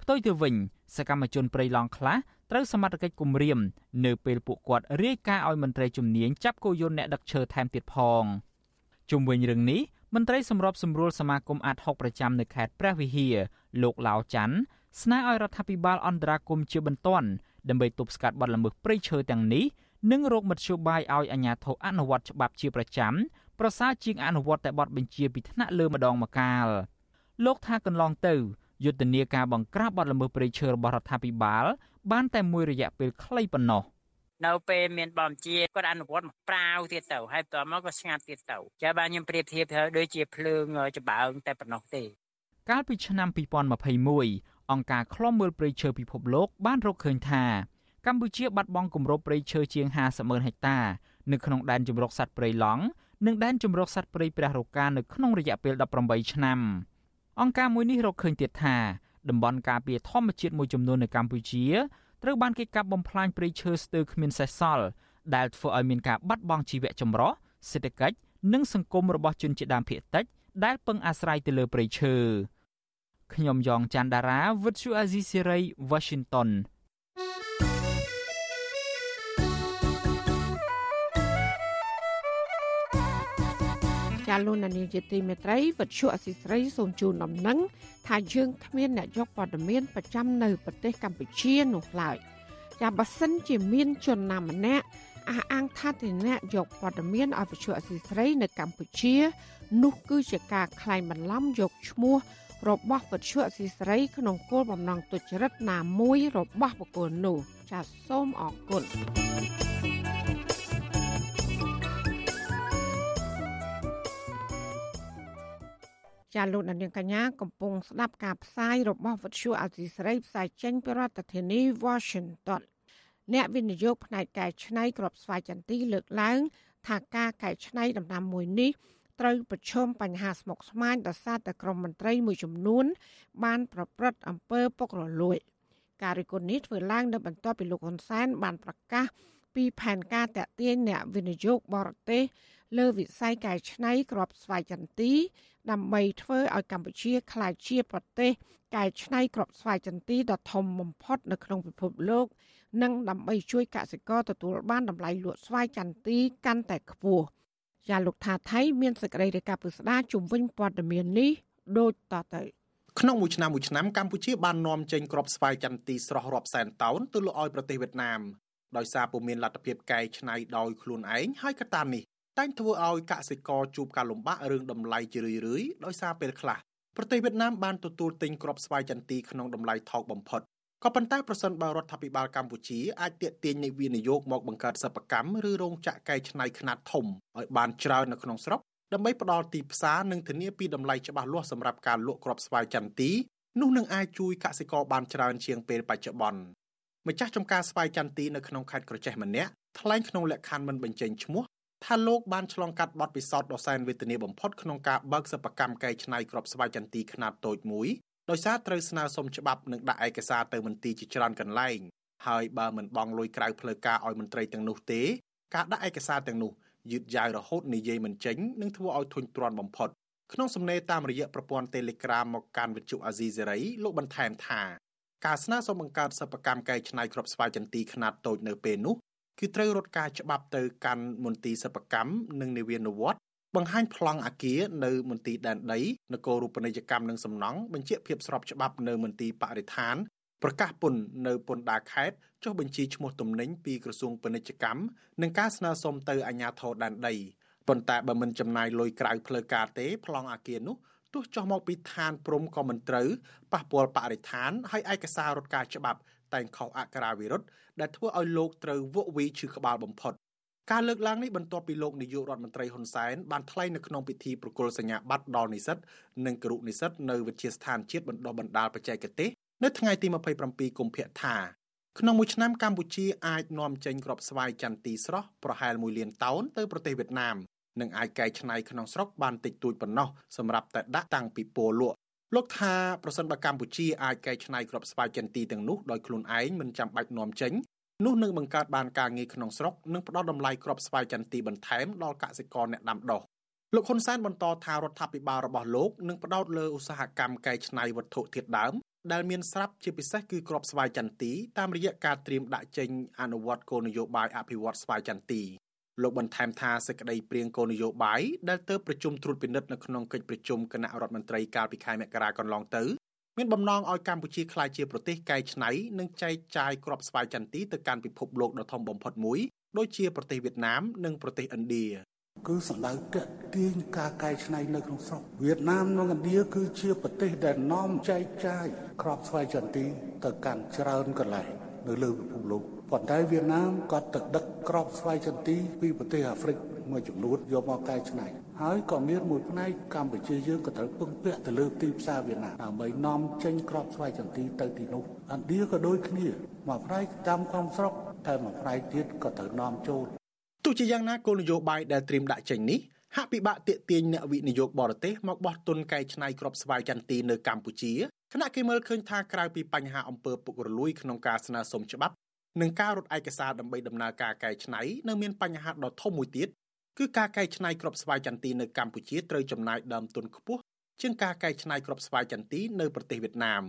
ផ្ទុយទៅវិញសកម្មជនព្រៃឡង់ខ្លះត្រូវសមត្ថកិច្ចគំរាមនៅពេលពួកគាត់រាយការណ៍ឲ្យមន្ត្រីជំនាញចាប់គោយន្តអ្នកដឹកឈើថែមទៀតផងជុំវិញរឿងនេះមន្ត្រីសម្របសម្រួលសមាគមអាត់ហុកប្រចាំនៅខេត្តព្រះវិហារលោកឡាវច័ន្ទស្នើឲ្យរដ្ឋាភិបាលអន្តរាគមជាបន្ទាន់ដើម្បីទប់ស្កាត់បទល្មើសព្រៃឈើទាំងនេះ និងរោគមធ្យោបាយឲ្យអាជ្ញាធរអនុវត្តច្បាប់ជាប្រចាំប្រសើរជាងអនុវត្តតែបទបញ្ជាពីថ្នាក់លើម្ដងម្កាលលោកថាកន្លងទៅយុទ្ធនាការបង្ក្រាបបទល្មើសព្រៃឈើរបស់រដ្ឋាភិបាលបានតែមួយរយៈពេលខ្លីប៉ុណ្ណោះនៅពេលមានបំជាគាត់អនុវត្តមកប្រាវទៀតទៅហើយបន្តមកក៏ស្ងាត់ទៀតទៅចាបាទខ្ញុំប្រៀបធៀបទៅដូចជាភ្លើងច្បើងតែប៉ុណ្ណោះទេកាលពីឆ្នាំ2021អង្គការឃ្លាំមើលព្រៃឈើពិភពលោកបានរកឃើញថា កម្ពុជាបាត់បង់គម្របព្រៃឈើជាង50ម៉ឺនហិកតានៅក្នុងដែនជម្រកសត្វព្រៃឡង់និងដែនជម្រកសត្វព្រៃព្រះរកានៅក្នុងរយៈពេល18ឆ្នាំអង្គការមួយនេះរកឃើញទៀតថាតំបន់ការពារធម្មជាតិមួយចំនួននៅកម្ពុជាត្រូវបានគេកាប់បំផ្លាញព្រៃឈើស្ទើរគ្មានសេសសល់ដែលធ្វើឲ្យមានការបាត់បង់ជីវៈចម្រុះសេដ្ឋកិច្ចនិងសង្គមរបស់ជនជាតិដើមភាគតិចដែលពឹងអាស្រ័យទៅលើព្រៃឈើខ្ញុំយ៉ងច័ន្ទដារាវិទ្យុអាស៊ីសេរី Washington លោកនានីជាទីមេត្រីវិទ្យុអសីស្រីសូមជូនដំណឹងថាយើងគ្មានអ្នកយកព័ត៌មានប្រចាំនៅប្រទេសកម្ពុជានោះឡើយចាបើសិនជាមានជនណាម្នាក់អះអាងថាទីអ្នកយកព័ត៌មានឲ្យវិទ្យុអសីស្រីនៅកម្ពុជា នោះគឺជាការក្លែងបន្លំយកឈ្មោះរបស់វិទ្យុអសីស្រីក្នុងគោលបំណងទុច្ចរិតណាមួយរបស់បុគ្គលនោះចាសសូមអរគុណ ចាលោកនាងកញ្ញាកំពុងស្ដាប់ការផ្សាយរបស់វិទ្យុអសីស្រីផ្សាយចេញពីរដ្ឋធានី Washington អ្នកវិនិយោគផ្នែកកែច្នៃក្របស្វាយចន្ទីលើកឡើង ថាការកែច្នៃដំណាំមួយនេះត្រូវប្រឈមបញ្ហាស្មុគស្មាញដោយសារតែក្រមមន្ត្រីមួយចំនួន បានប្រព្រឹត្តអំពើពុករលួយ ការរិះគន់នេះធ្វើឡើងនៅបន្ទាប់ពីលោកហ៊ុនសែនបានប្រកាសពីផែនការតាក់ទាញអ្នកវិនិយោគបរទេសលើវិស័យកែច្នៃក្របស្វាយចន្ទី ដើម្បីធ្វើឲ្យកម្ពុជាក្លាយជាប្រទេសកែច្នៃក្របស្វាយចន្ទីដ៏ធំបំផុតនៅក្នុងពិភពលោក និងដើម្បីជួយកសិករទទួលបានតម្លៃលក់ស្វាយចន្ទីកាន់តែខ្ពស់ចាលោកថាថៃមានសេចក្តីរាយការណ៍ពុស្ដាជំវិញព័ត៌មាននេះដូចតទៅក្នុងមួយឆ្នាំមួយឆ្នាំកម្ពុជាបាននាំចេញគ្រាប់ស្វាយចន្ទីស្រស់រាប់សែនតោនទៅលក់ឲ្យប្រទេសវៀតណាមដោយសារពុំមានលទ្ធភាពកែច្នៃដោយខ្លួនឯងហើយកត្តានេះ តែងធ្វើឲ្យកសិករជួបការលំបាករឿងតម្លៃជារឿយៗដោយសារពេលខ្លះប្រទេសវៀតណាមបានទទួលទិញគ្រាប់ស្វាយចន្ទីក្នុងតម្លៃថោកបំផុតក៏ប៉ុន្តែប្រសិនបើរដ្ឋាភិបាលកម្ពុជាអាចទាក់ទាញនៃវិនិយោគមកបង្កើតសិប្បកម្មឬរោងចក្រកែច្នៃខ្នាតធំឲ្យបានច្រើននៅក្នុងស្រុកដើម្បីផ្ដល់ទីផ្សារនិងធានាពីតម្លៃច្បាស់លាស់សម្រាប់ការលក់គ្រាប់ស្វាយចន្ទីនោះនឹងអាចជួយកសិករបានច្រើនជាងពេលបច្ចុប្បន្នម្ចាស់ចំការស្វាយចន្ទីនៅក្នុងខេត្តក្រចេះម្នាក់ថ្លែងក្នុងលក្ខខណ្ឌមិនបញ្ចេញឈ្មោះ ថាលោកបានឆ្លងកាត់បទពិសោធន៍ដ៏សែនវេទនាបំផុតក្នុងការបើកសិប្បកម្មកែច្នៃគ្រាប់ស្វាយចន្ទីខ្នាតតូចមួយដោយសារត្រូវស្នើសុំច្បាប់និងដាក់ឯកសារទៅមន្ទីរជាច្រើនកន្លែងហើយបើមិនបង់លុយក្រៅផ្លូវការឲ្យមន្ត្រីទាំងនោះទេការដាក់ឯកសារទាំងនោះយឺតយ៉ាវរហូតនិយាយមិនចេញនឹងធ្វើឲ្យធុញទ្រាន់បំផុតក្នុងសំណេរតាមរយៈប្រព័ន្ធ Telegram មកកាន់វិទ្យុអាស៊ីសេរីលោកបន្ថែមថាការស្នើសុំបង្កើតសិប្បកម្មកែច្នៃគ្រាប់ស្វាយចន្ទីខ្នាតតូចនៅពេលនោះ គឺត្រូវរត់ការច្បាប់ទៅកាន់មន្ទីរសិប្បកម្មនិងនិវេនវត្តបង្ហាញប្លង់អាគារនៅមន្ទីរដែនដីនគររូបនីយកម្មនិងសំណង់បញ្ជាក់ភាពស្របច្បាប់នៅមន្ទីរបរិស្ថានប្រកាសពន្ធនៅពន្ធដារខេត្តចុះបញ្ជីឈ្មោះទំនិញពីក្រសួងពាណិជ្ជកម្មនិងការស្នើសុំទៅអាជ្ញាធរដែនដីប៉ុន្តែបើមិនចំណាយលុយក្រៅផ្លូវការទេប្លង់អាគារនោះទោះចុះមកពីឋានព្រំក៏មិនត្រូវប៉ះពាល់បរិស្ថានហើយឯកសាររដ្ឋការច្បាប់ តែងខុសអក្ខរាវិរុទ្ធដែលធ្វើឲ្យលោកត្រូវវក់វីឈឺក្បាលបំផុតការលើកឡើងនេះបន្ទាប់ពីលោកនាយករដ្ឋមន្ត្រីហ៊ុនសែនបានថ្លែងនៅក្នុងពិធីប្រគល់សញ្ញាបត្រដល់និស្សិតនិងគរុនិស្សិតនៅវិទ្យាស្ថានជាតិបណ្ដុះបណ្ដាលបច្ចេកទេសនៅថ្ងៃទី27កុម្ភៈថាក្នុងមួយឆ្នាំកម្ពុជាអាចនាំចេញគ្រាប់ស្វាយចន្ទីស្រស់ប្រហែល1លានតោនទៅប្រទេសវៀតណាមនិងអាចកែច្នៃក្នុងស្រុកបានតិចតួចប៉ុណ្ណោះសម្រាប់តែដាក់តាំងពីពលលក់ លោកថាប្រសិនបើកម្ពុជាអាចកែច្នៃគ្រាប់ស្វាយចន្ទីទាំងនោះដោយខ្លួនឯងមិនចាំបាច់នាំចេញនោះនឹងបង្កើតបានការងារក្នុងស្រុកនិងផ្ដល់តម្លៃគ្រាប់ស្វាយចន្ទីបន្ថែមដល់កសិករអ្នកដាំដុះលោកហ៊ុនសែនបន្តថារដ្ឋាភិបាលរបស់លោកនឹងផ្ដោតលើឧស្សាហកម្មកែច្នៃវត្ថុធាតុដើមដែលមានស្រាប់ជាពិសេសគឺគ្រាប់ស្វាយចន្ទីតាមរយៈការត្រៀមដាក់ចេញអនុវត្តគោលនយោបាយអភិវឌ្ឍស្វាយចន្ទី លោកបន្ថែមថាសេចក្តីព្រៀងគោលនយោបាយដែលទៅប្រជុំត្រួតពិនិត្យនៅក្នុងកិច្ចប្រជុំគណៈរដ្ឋមន្ត្រីកាលពីខែមករាកន្លងទៅមានបំណងឲ្យកម្ពុជាក្លាយជាប្រទេសកែច្នៃនិងចែកចាយគ្រាប់ស្វាយចន្ទីទៅកាន់ពិភពលោកដ៏ធំបំផុតមួយដូចជាប្រទេសវៀតណាមនិងប្រទេសឥណ្ឌាគឺសម្ដៅតាក់ទាញការកែច្នៃនៅក្នុងស្រុកវៀតណាមនិងឥណ្ឌាគឺជាប្រទេសដែលនាំចែកចាយគ្រាប់ស្វាយចន្ទីទៅកាន់ច្រើនកន្លែងនៅលើពិភពលោក ប៉ុន្តែវៀតណាមក៏ទៅដឹកក្របស្វ័យចន្ទីពីប្រទេសអាហ្វ្រិកមួយចំនួនយកមកកែច្នៃហើយក៏មានមួយផ្នែកកម្ពុជាយើងក៏ត្រូវពឹងពាក់ទៅលើទីផ្សារវៀតណាមដើម្បីនាំចេញក្របស្វ័យចន្ទីទៅទីនោះឥណ្ឌាក៏ដូចគ្នាមួយផ្នែកតាមក្នុងស្រុកតែមួយផ្នែកទៀតក៏ត្រូវនាំចូលទោះជាយ៉ាងណាគោលនយោបាយដែលត្រៀមដាក់ចេញនេះហាក់ពិបាកទាក់ទាញអ្នកវិនិយោគបរទេសមកបោះទុនកែច្នៃគ្រាប់ស្វាយចន្ទីនៅកម្ពុជាខណៈគេមើលឃើញថាក្រៅពីបញ្ហាអំពើពុករលួយក្នុងការស្នើសុំច្បាប់ និងការរត់ឯកសារដើម្បីដំណើរការកែច្នៃនៅមានបញ្ហាដ៏ធំមួយទៀតគឺការកែច្នៃគ្រាប់ស្វាយចន្ទីនៅកម្ពុជាត្រូវចំណាយដើមទុនខ្ពស់ជាងការកែច្នៃគ្រាប់ស្វាយចន្ទីនៅប្រទេសវៀតណាម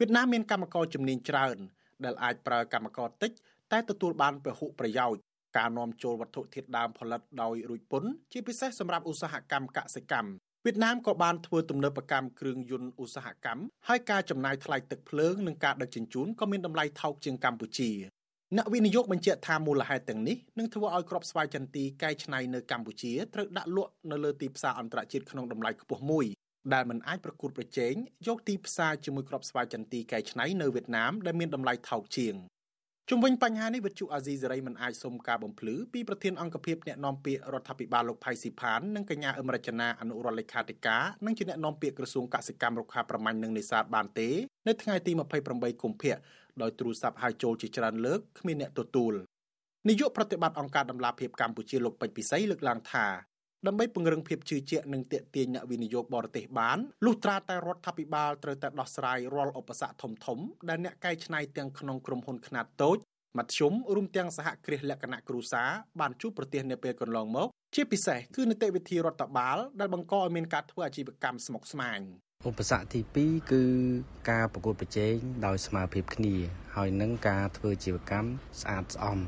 វៀតណាមមានកម្មករជំនាញច្រើនដែលអាចប្រើកម្មករតិចតែទទួលបានពហុប្រយោជន៍ការនាំចូលវត្ថុធាតុដើមផលិតដោយរួចពន្ធជាពិសេសសម្រាប់ឧស្សាហកម្មកសិកម្មវៀតណាមក៏បានធ្វើទំនើបកម្មគ្រឿងយន្តឧស្សាហកម្មហើយការចំណាយថ្លៃទឹកភ្លើងនិងការដឹកជញ្ជូនក៏មានតម្លៃថោកជាងកម្ពុជា អ្នកវិនិយោគបញ្ជាក់ថាមូលហេតុទាំងនេះនឹងធ្វើឲ្យគ្រាប់ស្វាយចន្ទីកែច្នៃនៅកម្ពុជាត្រូវដាក់លក់នៅលើទីផ្សារអន្តរជាតិក្នុងតម្លៃខ្ពស់មួយដែលមិនអាចប្រកួតប្រជែងយកទីផ្សារជាមួយគ្រាប់ស្វាយចន្ទីកែច្នៃនៅវៀតណាមដែលមានតម្លៃថោកជាងជុំវិញបញ្ហានេះវិទ្យុអាស៊ីសេរីមិនអាចសុំការបំភ្លឺពីប្រធានអង្គភិបអ្នកនាំពាក្យរដ្ឋាភិបាលលោកផៃស៊ីផាននិងកញ្ញាអឹមរចនាអនុរដ្ឋលេខាធិការនិងជាអ្នកនាំពាក្យក្រសួងកសិកម្មរុក្ខាប្រមាញ់និងនេសាទបានទេនៅថ្ងៃទី28កុម្ភៈ ដោយទូរស័ព្ទហៅចូលជាច្រើនលើកគ្មានអ្នកទទួលនាយកប្រតិបត្តិអង្គការដំឡាភិបកម្ពុជាលោកពេជ្រពិសីលើកឡើងថាដើម្បីពង្រឹងភាពជឿជាក់និងទាក់ទាញអ្នកវិនិយោគបរទេសបានលុះត្រាតែរដ្ឋាភិបាលត្រូវតែដោះស្រាយរាល់ឧបសគ្គធំធំដែលអ្នកកែច្នៃទាំងក្នុងក្រុមហ៊ុនខ្នាតតូចមធ្យមរួមទាំងសហគ្រាសលក្ខណៈគ្រួសារបានជួបប្រទះនៅពេលកន្លងមក ជាពិសេសគឺនីតិវិធីរដ្ឋបាលដែលបង្កឲ្យមានការធ្វើអាជីវកម្មស្មុគស្មាញ ឧបសគ្គទី2គឺការប្រកួតប្រជែងដោយស្មារតីគ្នា ហើយនឹងការធ្វើជីវកម្មស្អាតស្អំ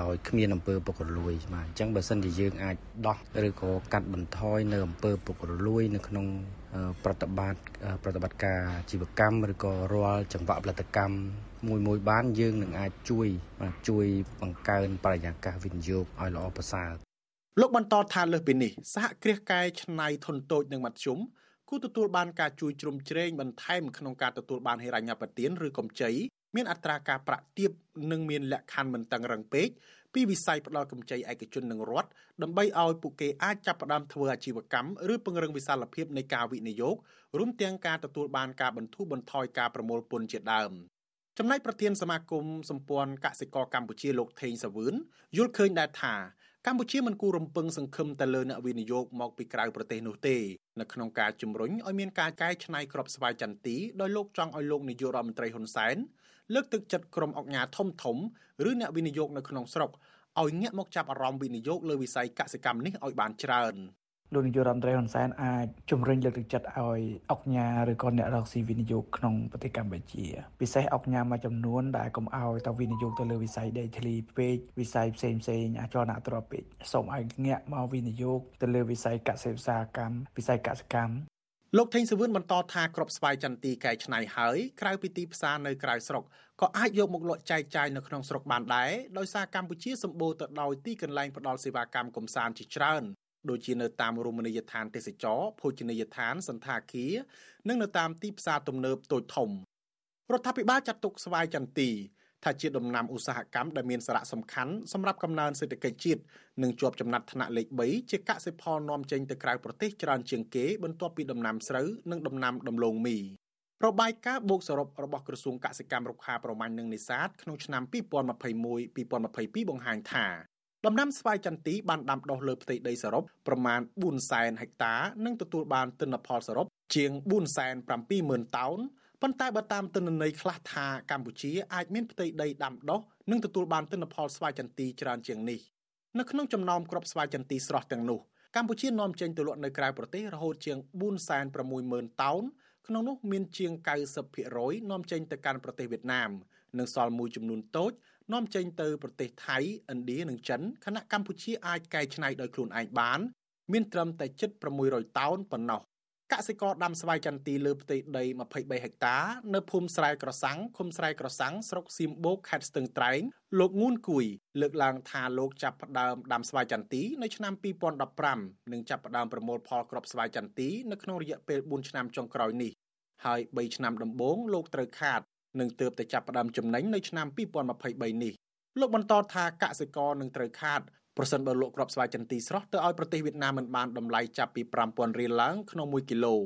ដោយគ្មានអំពើពុករលួយបាទអញ្ចឹងបើសិនជាយើងអាចដោះឬក៏កាត់បន្ថយនៅអំពើពុករលួយនៅក្នុងប្រតិបត្តិប្រតិបត្តិការជីវកម្មឬក៏រាល់ចង្វាក់ផលិតកម្មមួយមួយបានយើងនឹងអាចជួយបាទជួយបង្កើនបរិយាកាសវិនិយោគឲ្យល្អប្រសើរលោកបន្តថាលើសពីនេះសហគ្រាសកែច្នៃធនតូចនិងមធ្យម គូទទួលបានការជួយជ្រោមជ្រែងបន្ថែមក្នុងការទទួលបានហិរញ្ញប្បទានឬកម្ចីមានអត្រាការប្រាក់ទាបនិងមានលក្ខខណ្ឌមិនតឹងរឹងពេកពីវិស័យផ្ដល់កម្ចីឯកជននិងរដ្ឋដើម្បីឲ្យពួកគេអាចចាប់ផ្ដើមធ្វើអាជីវកម្មឬពង្រឹងវិសាលភាពនៃការវិនិយោគរួមទាំងការទទួលបានការបន្ធូរបន្ថយការប្រមូលពន្ធជាដើមចំណែកប្រធានសមាគមសម្ព័ន្ធកសិករកម្ពុជាលោកថេងសាវឿនយល់ឃើញដែរថា កម្ពុជាមិនគួររំពឹងសង្ឃឹមតែលើអ្នកវិនិយោគមកពីក្រៅប្រទេសនោះទេនៅក្នុងការជំរុញឲ្យមានការកែច្នៃក្របស្វាយចន្ទីដោយលោកចង់ឲ្យលោកនាយករដ្ឋមន្ត្រីហ៊ុនសែនលើកទឹកចិត្តក្រុមអង្គការធំធំឬអ្នកវិនិយោគនៅក្នុងស្រុកឲ្យងាកមកចាប់អារម្មណ៍វិនិយោគលើវិស័យកសិកម្មនេះឲ្យបានច្រើន។ លោកនាយករដ្ឋមន្ត្រីហ៊ុនសែនអាចជំរុញលើកទឹកចិត្តឲ្យអង្គការឬក៏អ្នករកស៊ីវិនិយោគក្នុងប្រទេសកម្ពុជាពិសេសអង្គការមួយចំនួនដែលកុំឲ្យទៅវិនិយោគទៅលើវិស័យដីធ្លីពេកវិស័យផ្សេងផ្សេងអចលនទ្រព្យពេកសូមឲ្យងាកមកវិនិយោគទៅលើវិស័យកសិឧស្សាហកម្មវិស័យកសិកម្មលោកថេងសវឿនបន្តថាក្របស្វាយចន្ទីកែច្នៃហើយក្រៅពីទីផ្សារនៅក្រៅស្រុកក៏អាចយកមកលក់ចែកចាយនៅក្នុងស្រុកបានដែរដោយសារកម្ពុជាសម្បូរទៅដោយទីកន្លែងផ្ដល់សេវាកម្មកំសាន្តជាច្រើន ដូចជានៅតាមរមណីយដ្ឋានទេសចរភោជនីយដ្ឋានសន្តាគារនិងនៅតាមទីផ្សារទំនើបតូចធំរដ្ឋាភិបាលចាត់ទុកស្វាយចន្ទីថាជាដំណាំឧស្សាហកម្មដែលមានសារៈសំខាន់សម្រាប់កំណើនសេដ្ឋកិច្ចជាតិនិងជាប់ចំណាត់ថ្នាក់លេខ3ជាកសិផលនាំចេញទៅក្រៅប្រទេសច្រើនជាងគេបន្ទាប់ពីដំណាំស្រូវនិងដំណាំដំឡូងមីរបាយការណ៍បូកសរុបរបស់ក្រសួងកសិកម្មរុក្ខាប្រមាញ់និងនេសាទក្នុងឆ្នាំ2021-2022បង្ហាញថា ដំណាំស្វាយចន្ទីបានដាំដុះលើផ្ទៃដីសរុបប្រមាណ400,000ហិកតានិងទទួលបានទិន្នផលសរុបជាង470,000តោនប៉ុន្តែបើតាមទិន្នន័យខ្លះថាកម្ពុជាអាចមានផ្ទៃដីដាំដុះនិងទទួលបានទិន្នផលស្វាយចន្ទីច្រើនជាងនេះនៅក្នុងចំណោមគ្រាប់ស្វាយចន្ទីស្រស់ទាំងនោះកម្ពុជានាំចេញទៅលក់នៅក្រៅប្រទេសរហូតជាង460,000តោនក្នុងនោះមានជាង90%នាំចេញទៅកាន់ប្រទេសវៀតណាមនិងសល់មួយចំនួនតូច នាំចេញទៅប្រទេសថៃឥណ្ឌានិងចិនខណៈកម្ពុជាអាចកែច្នៃដោយខ្លួនឯងបាន មានត្រឹមតែជិត600តោនប៉ុណ្ណោះកសិករដាំស្វាយចន្ទីលើផ្ទៃដី23ហិកតា នៅភូមិស្រែក្រសាំងឃុំស្រែក្រសាំងស្រុកសៀមបូកខេត្តស្ទឹងត្រែងលោកងួនគួយលើកឡើងថាលោកចាប់ផ្ដើមដាំស្វាយចន្ទីនៅឆ្នាំ2015និងចាប់ផ្ដើមប្រមូលផលគ្រាប់ស្វាយចន្ទីនៅក្នុងរយៈពេល4ឆ្នាំចុងក្រោយនេះហើយ3ឆ្នាំដំបូងលោកត្រូវខាត នឹងទើបតែចាប់ផ្ដើមចំណេញនៅឆ្នាំ2023នេះលោកបន្តថាកសិករនឹងត្រូវខាតប្រសិនបើលក់គ្រាប់ស្វាយចន្ទីស្រស់ទៅឲ្យប្រទេសវៀតណាមមិនបានតម្លៃចាប់ពី5000រៀលឡើងក្នុង1គីឡូ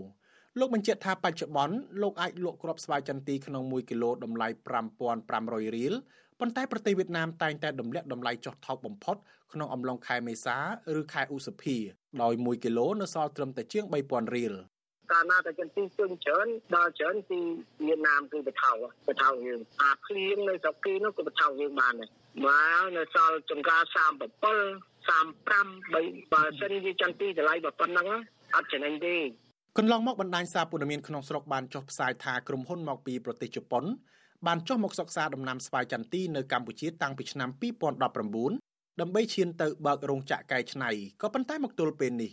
លោកបញ្ជាក់ថាបច្ចុប្បន្នលោកអាចលក់គ្រាប់ស្វាយចន្ទីក្នុង1គីឡូតម្លៃ5500រៀលប៉ុន្តែប្រទេសវៀតណាមតែងតែទម្លាក់តម្លៃចុះថោកបំផុតក្នុងអំឡុងខែមេសា ឬខែឧសភាដោយ1គីឡូនៅសល់ត្រឹមតែជាង3000រៀល កាលណាតែចិនទីជន់ច្រើនដល់ច្រើនទីវៀតណាមគឺបថោបថោយើងអាភ្លៀងនៅស្រុកគេនោះក៏បថោយើងបានដែរមកនៅសល់ចង្ការ37 35 3បើសិនជាចិនទីតម្លៃបើប៉ុណ្ណឹងអត់ចំណេញទេកន្លងមកបណ្ដាញសារព័ត៌មានក្នុងស្រុកបានចុះផ្សាយថាក្រុមហ៊ុនមកពីប្រទេសជប៉ុនបានចុះមកសិក្សាដំណាំស្វាយចន្ទីនៅកម្ពុជាតាំងពីឆ្នាំ2019ដើម្បីឈានទៅបើករោងចក្រកែច្នៃក៏ប៉ុន្តែមកទល់ពេលនេះ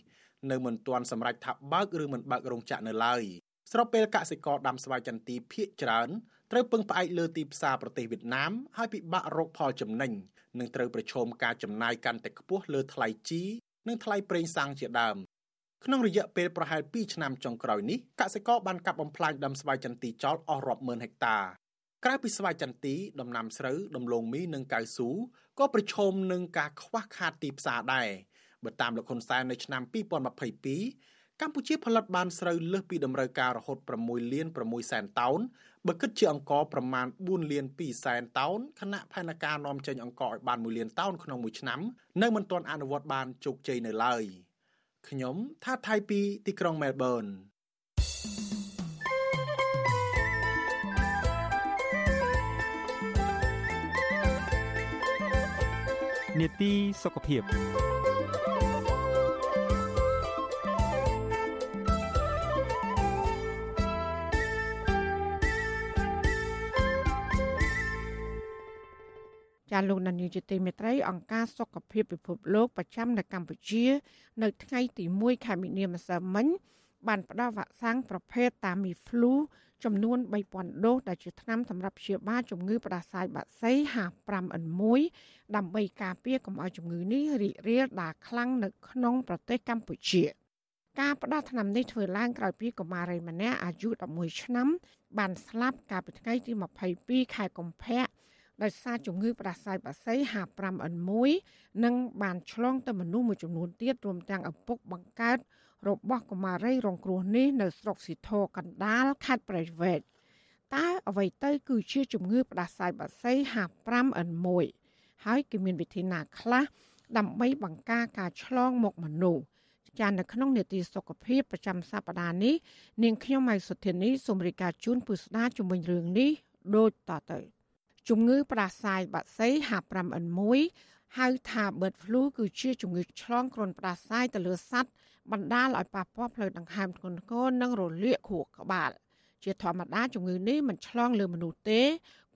នៅមិនទាន់សម្រេចថាបើកឬមិនបើករោងចក្រនៅឡើយស្របពេលកសិករដាំស្វាយចន្ទីភ ieck ច្រើនត្រូវពឹងផ្អែកលើទីផ្សារប្រទេសវៀតណាមហើយពិបាករកផលចំណេញនិងត្រូវប្រឈមការចំណាយកាន់តែខ្ពស់លើថ្លៃជីនិងថ្លៃប្រេងសាំងជាដើមក្នុងរយៈពេលប្រហែល2ឆ្នាំចុងក្រោយនេះកសិករបានកាប់បំផ្លាញដើមស្វាយចន្ទីចោលអស់រាប់ម៉ឺនហិកតាក្រៅពីស្វាយចន្ទីដំណាំស្រូវដំឡូងមីនិងកៅស៊ូក៏ប្រឈមនឹងការខ្វះខាតទីផ្សារដែរ បើតាមលោកហ៊ុនសែននៅឆ្នាំ2022កម្ពុជាផលិតបានស្រូវលើសពីតម្រូវការរហូត6លាន6សែនតោនបើគិតជាអង្ករប្រមាណ4លាន2សែនតោនខណៈផែនការនាំចេញអង្ករឲ្យបាន1លានតោនក្នុងមួយឆ្នាំនៅមិនទាន់អនុវត្តបានជោគជ័យនៅឡើយខ្ញុំថាថៃពីទីក្រុងមែលប៊ននេតិសុខភាព ចាលោកនានីជាទីមេត្រីអង្គការសុខភាពពិភពលោកប្រចាំនៅកម្ពុជា នៅថ្ងៃទី1ខែមីនាម្សិលមិញបានផ្ដល់វ៉ាក់សាំងប្រភេទ Tamiflu ចំនួន3000ដូសដែលជាថ្នាំសម្រាប់ព្យាបាលជំងឺផ្ដាសាយបាក់សី H5N1 ដើម្បីការពារកុំឲ្យជំងឺនេះរីករាលដាលខ្លាំងនៅក្នុងប្រទេសកម្ពុជាការផ្ដល់ថ្នាំនេះធ្វើឡើងក្រោយពីកុមារីម្នាក់អាយុ11ឆ្នាំ បានស្លាប់កាលពីថ្ងៃទី22ខែកុម្ភៈ ដោយសារជំងឺផ្ដាសាយបាក់សី H5N1 និងបានឆ្លងទៅមនុស្សមួយចំនួនទៀតរួមទាំងឪពុកបង្កើតរបស់កុមារីរងគ្រោះនេះនៅស្រុកស៊ីធរកណ្ដាលខេត្តប្រៃវែកតើអ្វីទៅ គឺជាជំងឺផ្ដាសាយបាក់សី H5N1 ហើយគឺមានវិធីណាខ្លះដើម្បីបង្ការការឆ្លងមកមនុស្សចាននៅក្នុងនេតិសុខភាពប្រចាំសប្តាហ៍នេះនាងខ្ញុំម៉ៃសុធានីសូមរាយការណ៍ជូនពុស្ដាជំវិញរឿងនេះដូចតទៅ ជំងឺផ្ដាសាយបាក់សី H5N1 ហៅថា bird flu គឺជាជំងឺឆ្លងគ្រុនផ្ដាសាយទៅលើសត្វបណ្ដាលឲ្យប៉ះពាល់ផ្លូវដង្ហើមធ្ងន់ធ្ងរនិងរលាកខួរក្បាលជាធម្មតាជំងឺនេះមិនឆ្លងលើមនុស្សទេ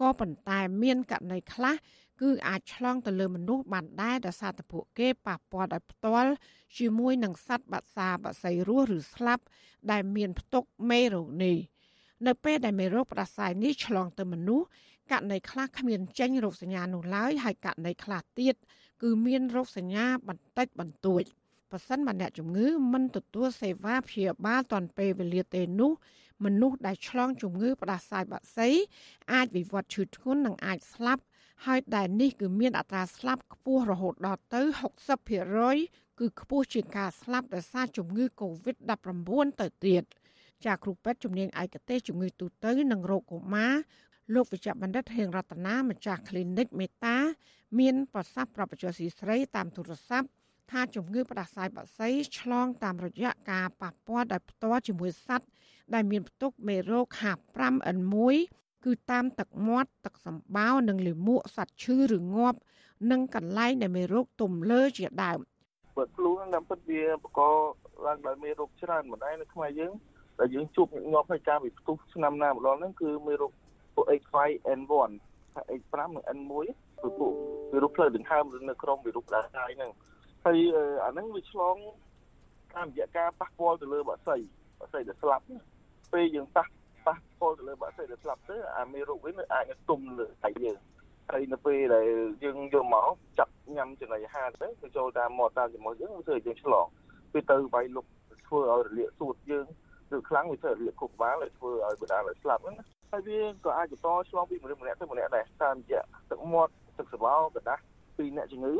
ក៏ប៉ុន្តែមានករណីខ្លះគឺអាចឆ្លងទៅលើមនុស្សបានដែរដោយសារតែពួកគេប៉ះពាល់ដោយផ្ទាល់ជាមួយនឹងសត្វបក្សាបក្សីរស់ឬស្លាប់ដែលមានផ្ទុកមេរោគនេះនៅពេលដែលមេរោគផ្ដាសាយនេះឆ្លងទៅមនុស្ស ករណីខ្លះគ្មានចេញរោគសញ្ញានោះឡើយហើយករណីខ្លះទៀតគឺមានរោគសញ្ញាបន្តិចបន្តួចប៉ះសិនបើអ្នកជំងឺមិនទទួលសេវាព្យាបាលទាន់ពេលវេលាទេនោះមនុស្សដែលឆ្លងជំងឺផ្ដាសាយបាក់សីអាចវិវត្តឈឺធ្ងន់និងអាចស្លាប់ហើយដែលនេះគឺមានអត្រាស្លាប់ខ្ពស់រហូតដល់ទៅ60%គឺខ្ពស់ជាងការស្លាប់ដោយសារជំងឺ Covid-19 ទៅទៀតចាគ្រូពេទ្យជំនាញឯកទេសជំងឺទូទៅនិងរោគកុមារ លោកវិជ្ជបណ្ឌិតហេងរតនាម្ចាស់ Clinic មេតា មានប្រសាសន៍ប្រាប់ប្រជាស្រីតាមទូរស័ព្ទថាជំងឺផ្ដាសាយបាក់សីឆ្លងតាមរយៈការប៉ះពាល់ដោយផ្ទាល់ជាមួយសត្វដែលមានផ្ទុកមេរោគ H5N1 គឺតាមទឹកមាត់ទឹកសម្បោរនិងលាមកសត្វឈឺឬងាប់និងកន្លែងដែលមេរោគទុំលើជាដើមបើខ្លួនតាមពិតវាបកឡើងដោយមេរោគច្រើនម្ដាយនៅខ្មែរយើងដែលយើងជួបងាប់ហើយការវិផ្ទុះឆ្នាំណាម្ដងហ្នឹងគឺមេរោគ ពួក H5N1 ថា H5 និង N1 គឺពួកវីរុសផ្លូវដង្ហើមឬនៅក្នុងវីរុសដាសាយហ្នឹងហើយអាហ្នឹងវាឆ្លងតាមរយៈការប៉ះពាល់ទៅលើបាក់សីបាក់សីដែលស្លាប់ពេលយើងប៉ះប៉ះពាល់ទៅលើបាក់សីដែលស្លាប់ទៅអាមេរោគវិញអាចនឹងទុំលើដៃយើងហើយនៅពេលដែលយើងយកមកចាប់ញ៉ាំចំណីអាហារទៅវាចូលតាមមាត់តាមច្រមុះយើងវាធ្វើឲ្យយើងឆ្លងពេលទៅវាយលុកធ្វើឲ្យរលាកសួតយើងឬខ្លាំងវាធ្វើរលាកខួរក្បាលហើយធ្វើឲ្យបណ្ដាលឲ្យស្លាប់ហ្នឹងណា ហើយវាក៏អាចបន្តឆ្លងពីមនុស្សម្នាក់ទៅម្នាក់ដែរតាមរយៈទឹកមាត់ទឹកសបោកដាស់ពីអ្នកជំងឺ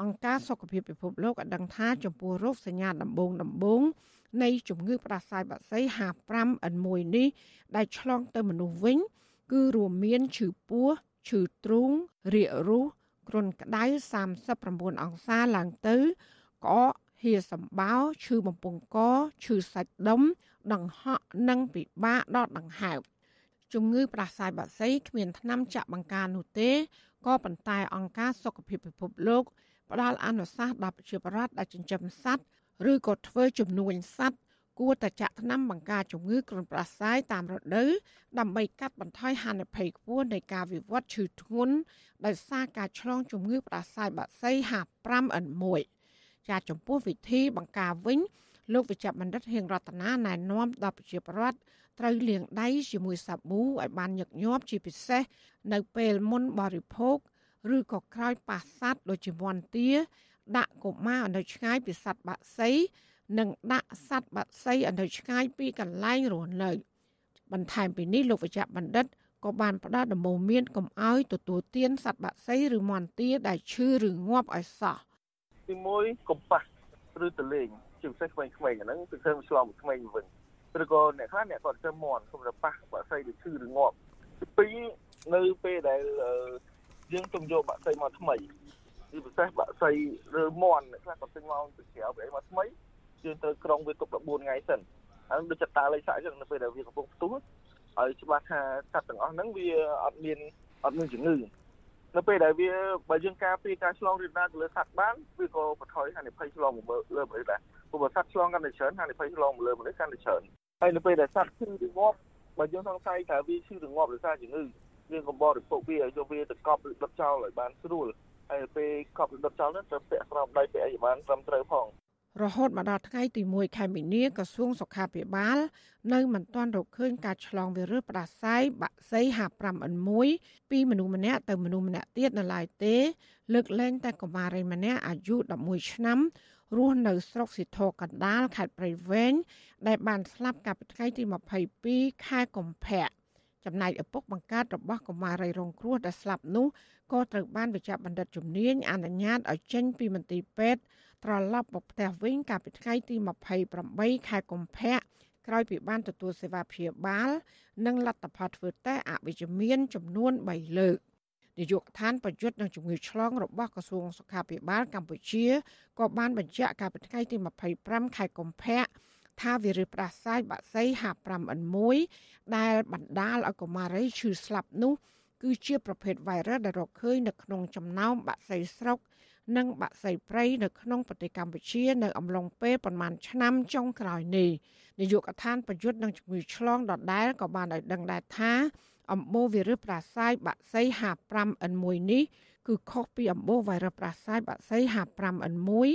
អង្គការសុខភាពពិភពលោកបានដឹងថាចំពោះរោគសញ្ញាដំបូងដំបូងនៃជំងឺផ្ដាសាយបាក់សី H5N1 នេះដែលឆ្លងទៅមនុស្សវិញ គឺរួមមានឈឺពោះឈឺទ្រូងរាករូសគ្រុនក្តៅ39អង្សាឡើងទៅក្អកហៀសម្បោឈឺបំពង់កឈឺសាច់ដុំដង្ហក់និងពិបាកដកដង្ហើម ជំងឺផ្ដាសាយបាក់សីគ្មានថ្នាំចាក់បង្ការនោះទេក៏ប៉ុន្តែអង្គការសុខភាពពិភពលោកផ្ដល់អនុសាសន៍ដល់ប្រជាពលរដ្ឋដែលចិញ្ចឹមសត្វឬក៏ធ្វើជំនួញសត្វគួរតែចាក់ថ្នាំបង្ការជំងឺគ្រុនផ្ដាសាយតាមរដូវដើម្បីកាត់បន្ថយហានិភ័យខ្ពស់នៃការវិវត្តឈឺធ្ងន់ដោយសារការឆ្លងជំងឺផ្ដាសាយបាក់សី H5N1 ចាចំពោះវិធីបង្ការវិញលោកវិជ្ជបណ្ឌិតហៀងរតនាណែនាំដល់ប្រជាពលរដ្ឋ ត្រូវលាងដៃជាមួយសាប៊ូឲ្យបានញឹកញាប់ជាពិសេសនៅពេលមុនបរិភោគឬក៏ក្រោយប៉ះសัตว์ដូចជាមាន់ទាដាក់កុមារនៅឆ្ងាយពីសត្វបាក់សីនិងដាក់សត្វបាក់សីនៅឆ្ងាយពីកន្លែងរស់នៅបន្ថែមពីនេះលោកវិជ្ជបណ្ឌិតក៏បានផ្ដល់ដំបូន្មានកុំឲ្យទទួលទានសត្វបាក់សីឬមាន់ទាដែលឈឺឬងាប់ឲ្យសោះទី1កុំប៉ះឬតលេងជាពិសេសក្មេងៗហ្នឹងគឺធ្វើឆ្លងក្មេងវិញ ឬក៏អ្នកខ្លះអ្នកគាត់ទៅមន់ខ្ញុំទៅប៉ះបាក់សីឬឈឺឬងាប់ទី2នៅពេលដែលយើងទំយកបាក់សីមកថ្មីជាពិសេសបាក់សីឬមន់អ្នកខ្លះគាត់ទិញមកពីក្រៅពីអីមកថ្មីយើងទៅក្រុងវាទុក14ថ្ងៃសិនហើយដូចចតាលេខសាក់អញ្ចឹងនៅពេលដែលវាកំពុងផ្ទុះហើយច្បាស់ថាសត្វទាំងអស់ហ្នឹងវាអត់មានអត់មានជំងឺនៅពេលដែលវាបើយើងការពារការឆ្លងរីណាទៅលើសត្វបានវាក៏បន្ថយហានិភ័យឆ្លងមកលើមនុស្សដែរព្រោះបើសត្វឆ្លងកាន់តែច្រើនហានិភ័យឆ្លងមកលើមនុស្សកាន់តែច្រើន ហើយនៅពេលដែលសត្វឈឺឬងាប់បើយើងសង្ស័យថាវាឈឺឬងាប់ដោយសារជំងឺយើងក៏បរិភោគវាយកវាទៅកប់ឬដុតចោលឲ្យបានស្រួលហើយពេលកប់ឬដុតចោលនោះត្រូវពាក់ស្រោមដៃពាក់អីឲ្យបានត្រឹមត្រូវផងរហូតមកដល់ថ្ងៃទី1ខែមីនាក្រសួងសុខាភិបាល នៅមិនទាន់រកឃើញការឆ្លងវីរុសផ្ដាសាយបាក់សី H5N1 ពីមនុស្សម្នាក់ទៅមនុស្សម្នាក់ទៀតនៅឡើយទេ លើកលែងតែកុមារីម្នាក់អាយុ11ឆ្នាំ រស់នៅស្រុកសិទ្ធរកណ្ដាលខេត្តព្រៃវែងដែលបានស្លាប់កាលពីថ្ងៃទី22ខែកុម្ភៈចំណែកឪពុកបង្កើតរបស់កុមារីរងគ្រោះដែលស្លាប់នោះក៏ត្រូវបានវិជ្ជបណ្ឌិតជំនាញអនុញ្ញាតឲ្យចេញពីមន្ទីរពេទ្យត្រឡប់មកផ្ទះវិញកាលពីថ្ងៃទី28ខែកុម្ភៈក្រោយពីបានទទួលសេវាព្យាបាល និងលទ្ធផលធ្វើតេស្តអវិជ្ជមានចំនួន3លើក នាយកដ្ឋានប្រយុទ្ធនឹងជំងឺឆ្លងរបស់ក្រសួងសុខាភិបាលកម្ពុជាក៏បានបញ្ជាក់កាលពីថ្ងៃទី25ខែកុម្ភៈថាវីរុសផ្ដាសាយបាក់សី H5N1 ដែលបណ្ដាលឲ្យកុមារីឈឺស្លាប់នោះគឺជាប្រភេទវីរុសដែលរកឃើញនៅក្នុងចំណោមបាក់សីស្រុកនិងបាក់សីព្រៃនៅក្នុងប្រទេសកម្ពុជា នៅអំឡុងពេលប្រមាណឆ្នាំចុងក្រោយនេះនាយកដ្ឋានប្រយុទ្ធនឹងជំងឺឆ្លងដដែលក៏បានឲ្យដឹងដែរថា អំបូរវីរុសប្រាសាយបាក់សី H5N1 នេះគឺខុសពីអំបូរវីរុសប្រាសាយបាក់សី H5N1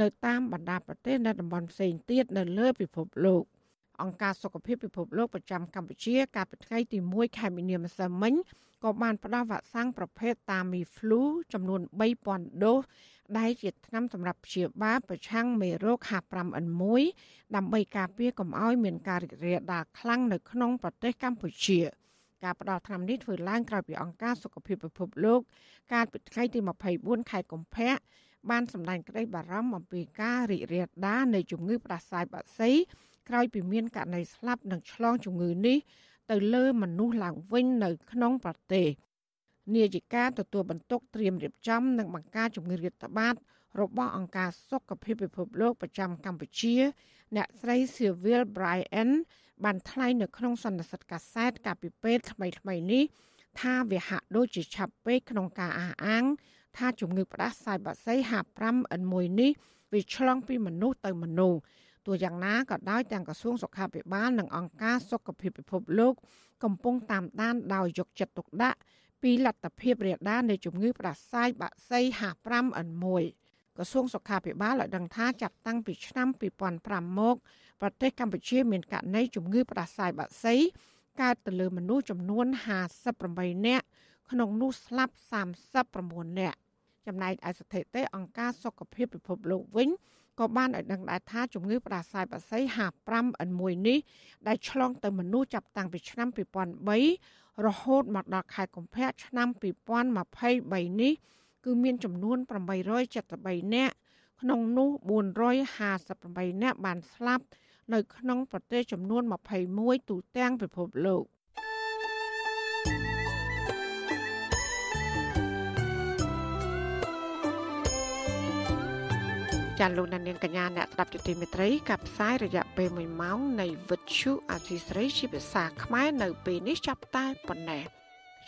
នៅតាមបណ្ដាប្រទេសនៅតំបន់ផ្សេងទៀតនៅលើពិភពលោកអង្គការសុខភាពពិភពលោកប្រចាំកម្ពុជាកាលពីថ្ងៃទី1ខែមីនាម្សិលមិញក៏បានផ្ដល់វ៉ាក់សាំងប្រភេទ Tamiflu ចំនួន3000ដូសដែលជាថ្នាំសម្រាប់ព្យាបាលប្រឆាំងមេរោគ H5N1 ដើម្បីការពារកុំឲ្យមានការរីករាលដាលខ្លាំងនៅក្នុងប្រទេសកម្ពុជា ការផ្ដល់ថ្នាំនេះធ្វើឡើងក្រោយពីអង្គការសុខភាពពិភពលោកកាលពីថ្ងៃទី24ខែកុម្ភៈបានសម្ដែងក្តីបារម្ភអំពីការរីករាលដាលនៃជំងឺផ្ដាសាយបាក់សីក្រោយពីមានករណីស្លាប់និងឆ្លងជំងឺនេះទៅលើមនុស្សឡើងវិញនៅក្នុងប្រទេសនាយិកាទទួលបន្ទុកត្រៀមរៀបចំនិងបង្ការជំងឺរាតត្បាតរបស់អង្គការសុខភាពពិភពលោកប្រចាំកម្ពុជា អ្នកស្រី Sylvia Bryan បានថ្លែងនៅក្នុងសន្និសីទកាសែតកាលពីពេលថ្មីៗនេះថាវាហាក់ដូចជាឆាប់ពេកក្នុងការអះអាង ថាជំងឺផ្ដាសាយបាក់សី H5N1 នេះវាឆ្លងពីមនុស្សទៅមនុស្សទោះយ៉ាងណាក៏ដោយទាំងក្រសួងសុខាភិបាលនិងអង្គការសុខភាពពិភពលោក កំពុងតាមដានដោយយកចិត្តទុកដាក់ពីលទ្ធភាពរាលដាលនៃជំងឺផ្ដាសាយបាក់សី H5N1 ក្រសួងសុខាភិបាលឲ្យដឹងថាចាប់តាំងពីឆ្នាំ2005មកប្រទេសកម្ពុជាមានករណីជំងឺផ្ដាសាយបាក់សីកើតទៅលើមនុស្សចំនួន58នាក់ក្នុងនោះស្លាប់39នាក់ចំណែកឯស្ថិតិអង្គការសុខភាពពិភពលោកវិញក៏បានឲ្យដឹងដែរថាជំងឺផ្ដាសាយបាសី H5N1 នេះដែលឆ្លងទៅមនុស្សចាប់តាំងពីឆ្នាំ2003រហូតមកដល់ខែកុម្ភៈឆ្នាំ2023នេះ គឺមានចំនួន873នាក់ក្នុងនោះ458នាក់បានស្លាប់នៅក្នុងប្រទេសចំនួន21ទូទាំងពិភពលោកចាលោកនាងកញ្ញាអ្នកស្ដាប់ជទីមេត្រីកັບផ្សាយរយៈពេល1ម៉ោងនៃវិទ្យុអាស៊ីស្រីជាភាសាខ្មែរនៅពេលនេះចាប់តែប៉ុណ្ណេះ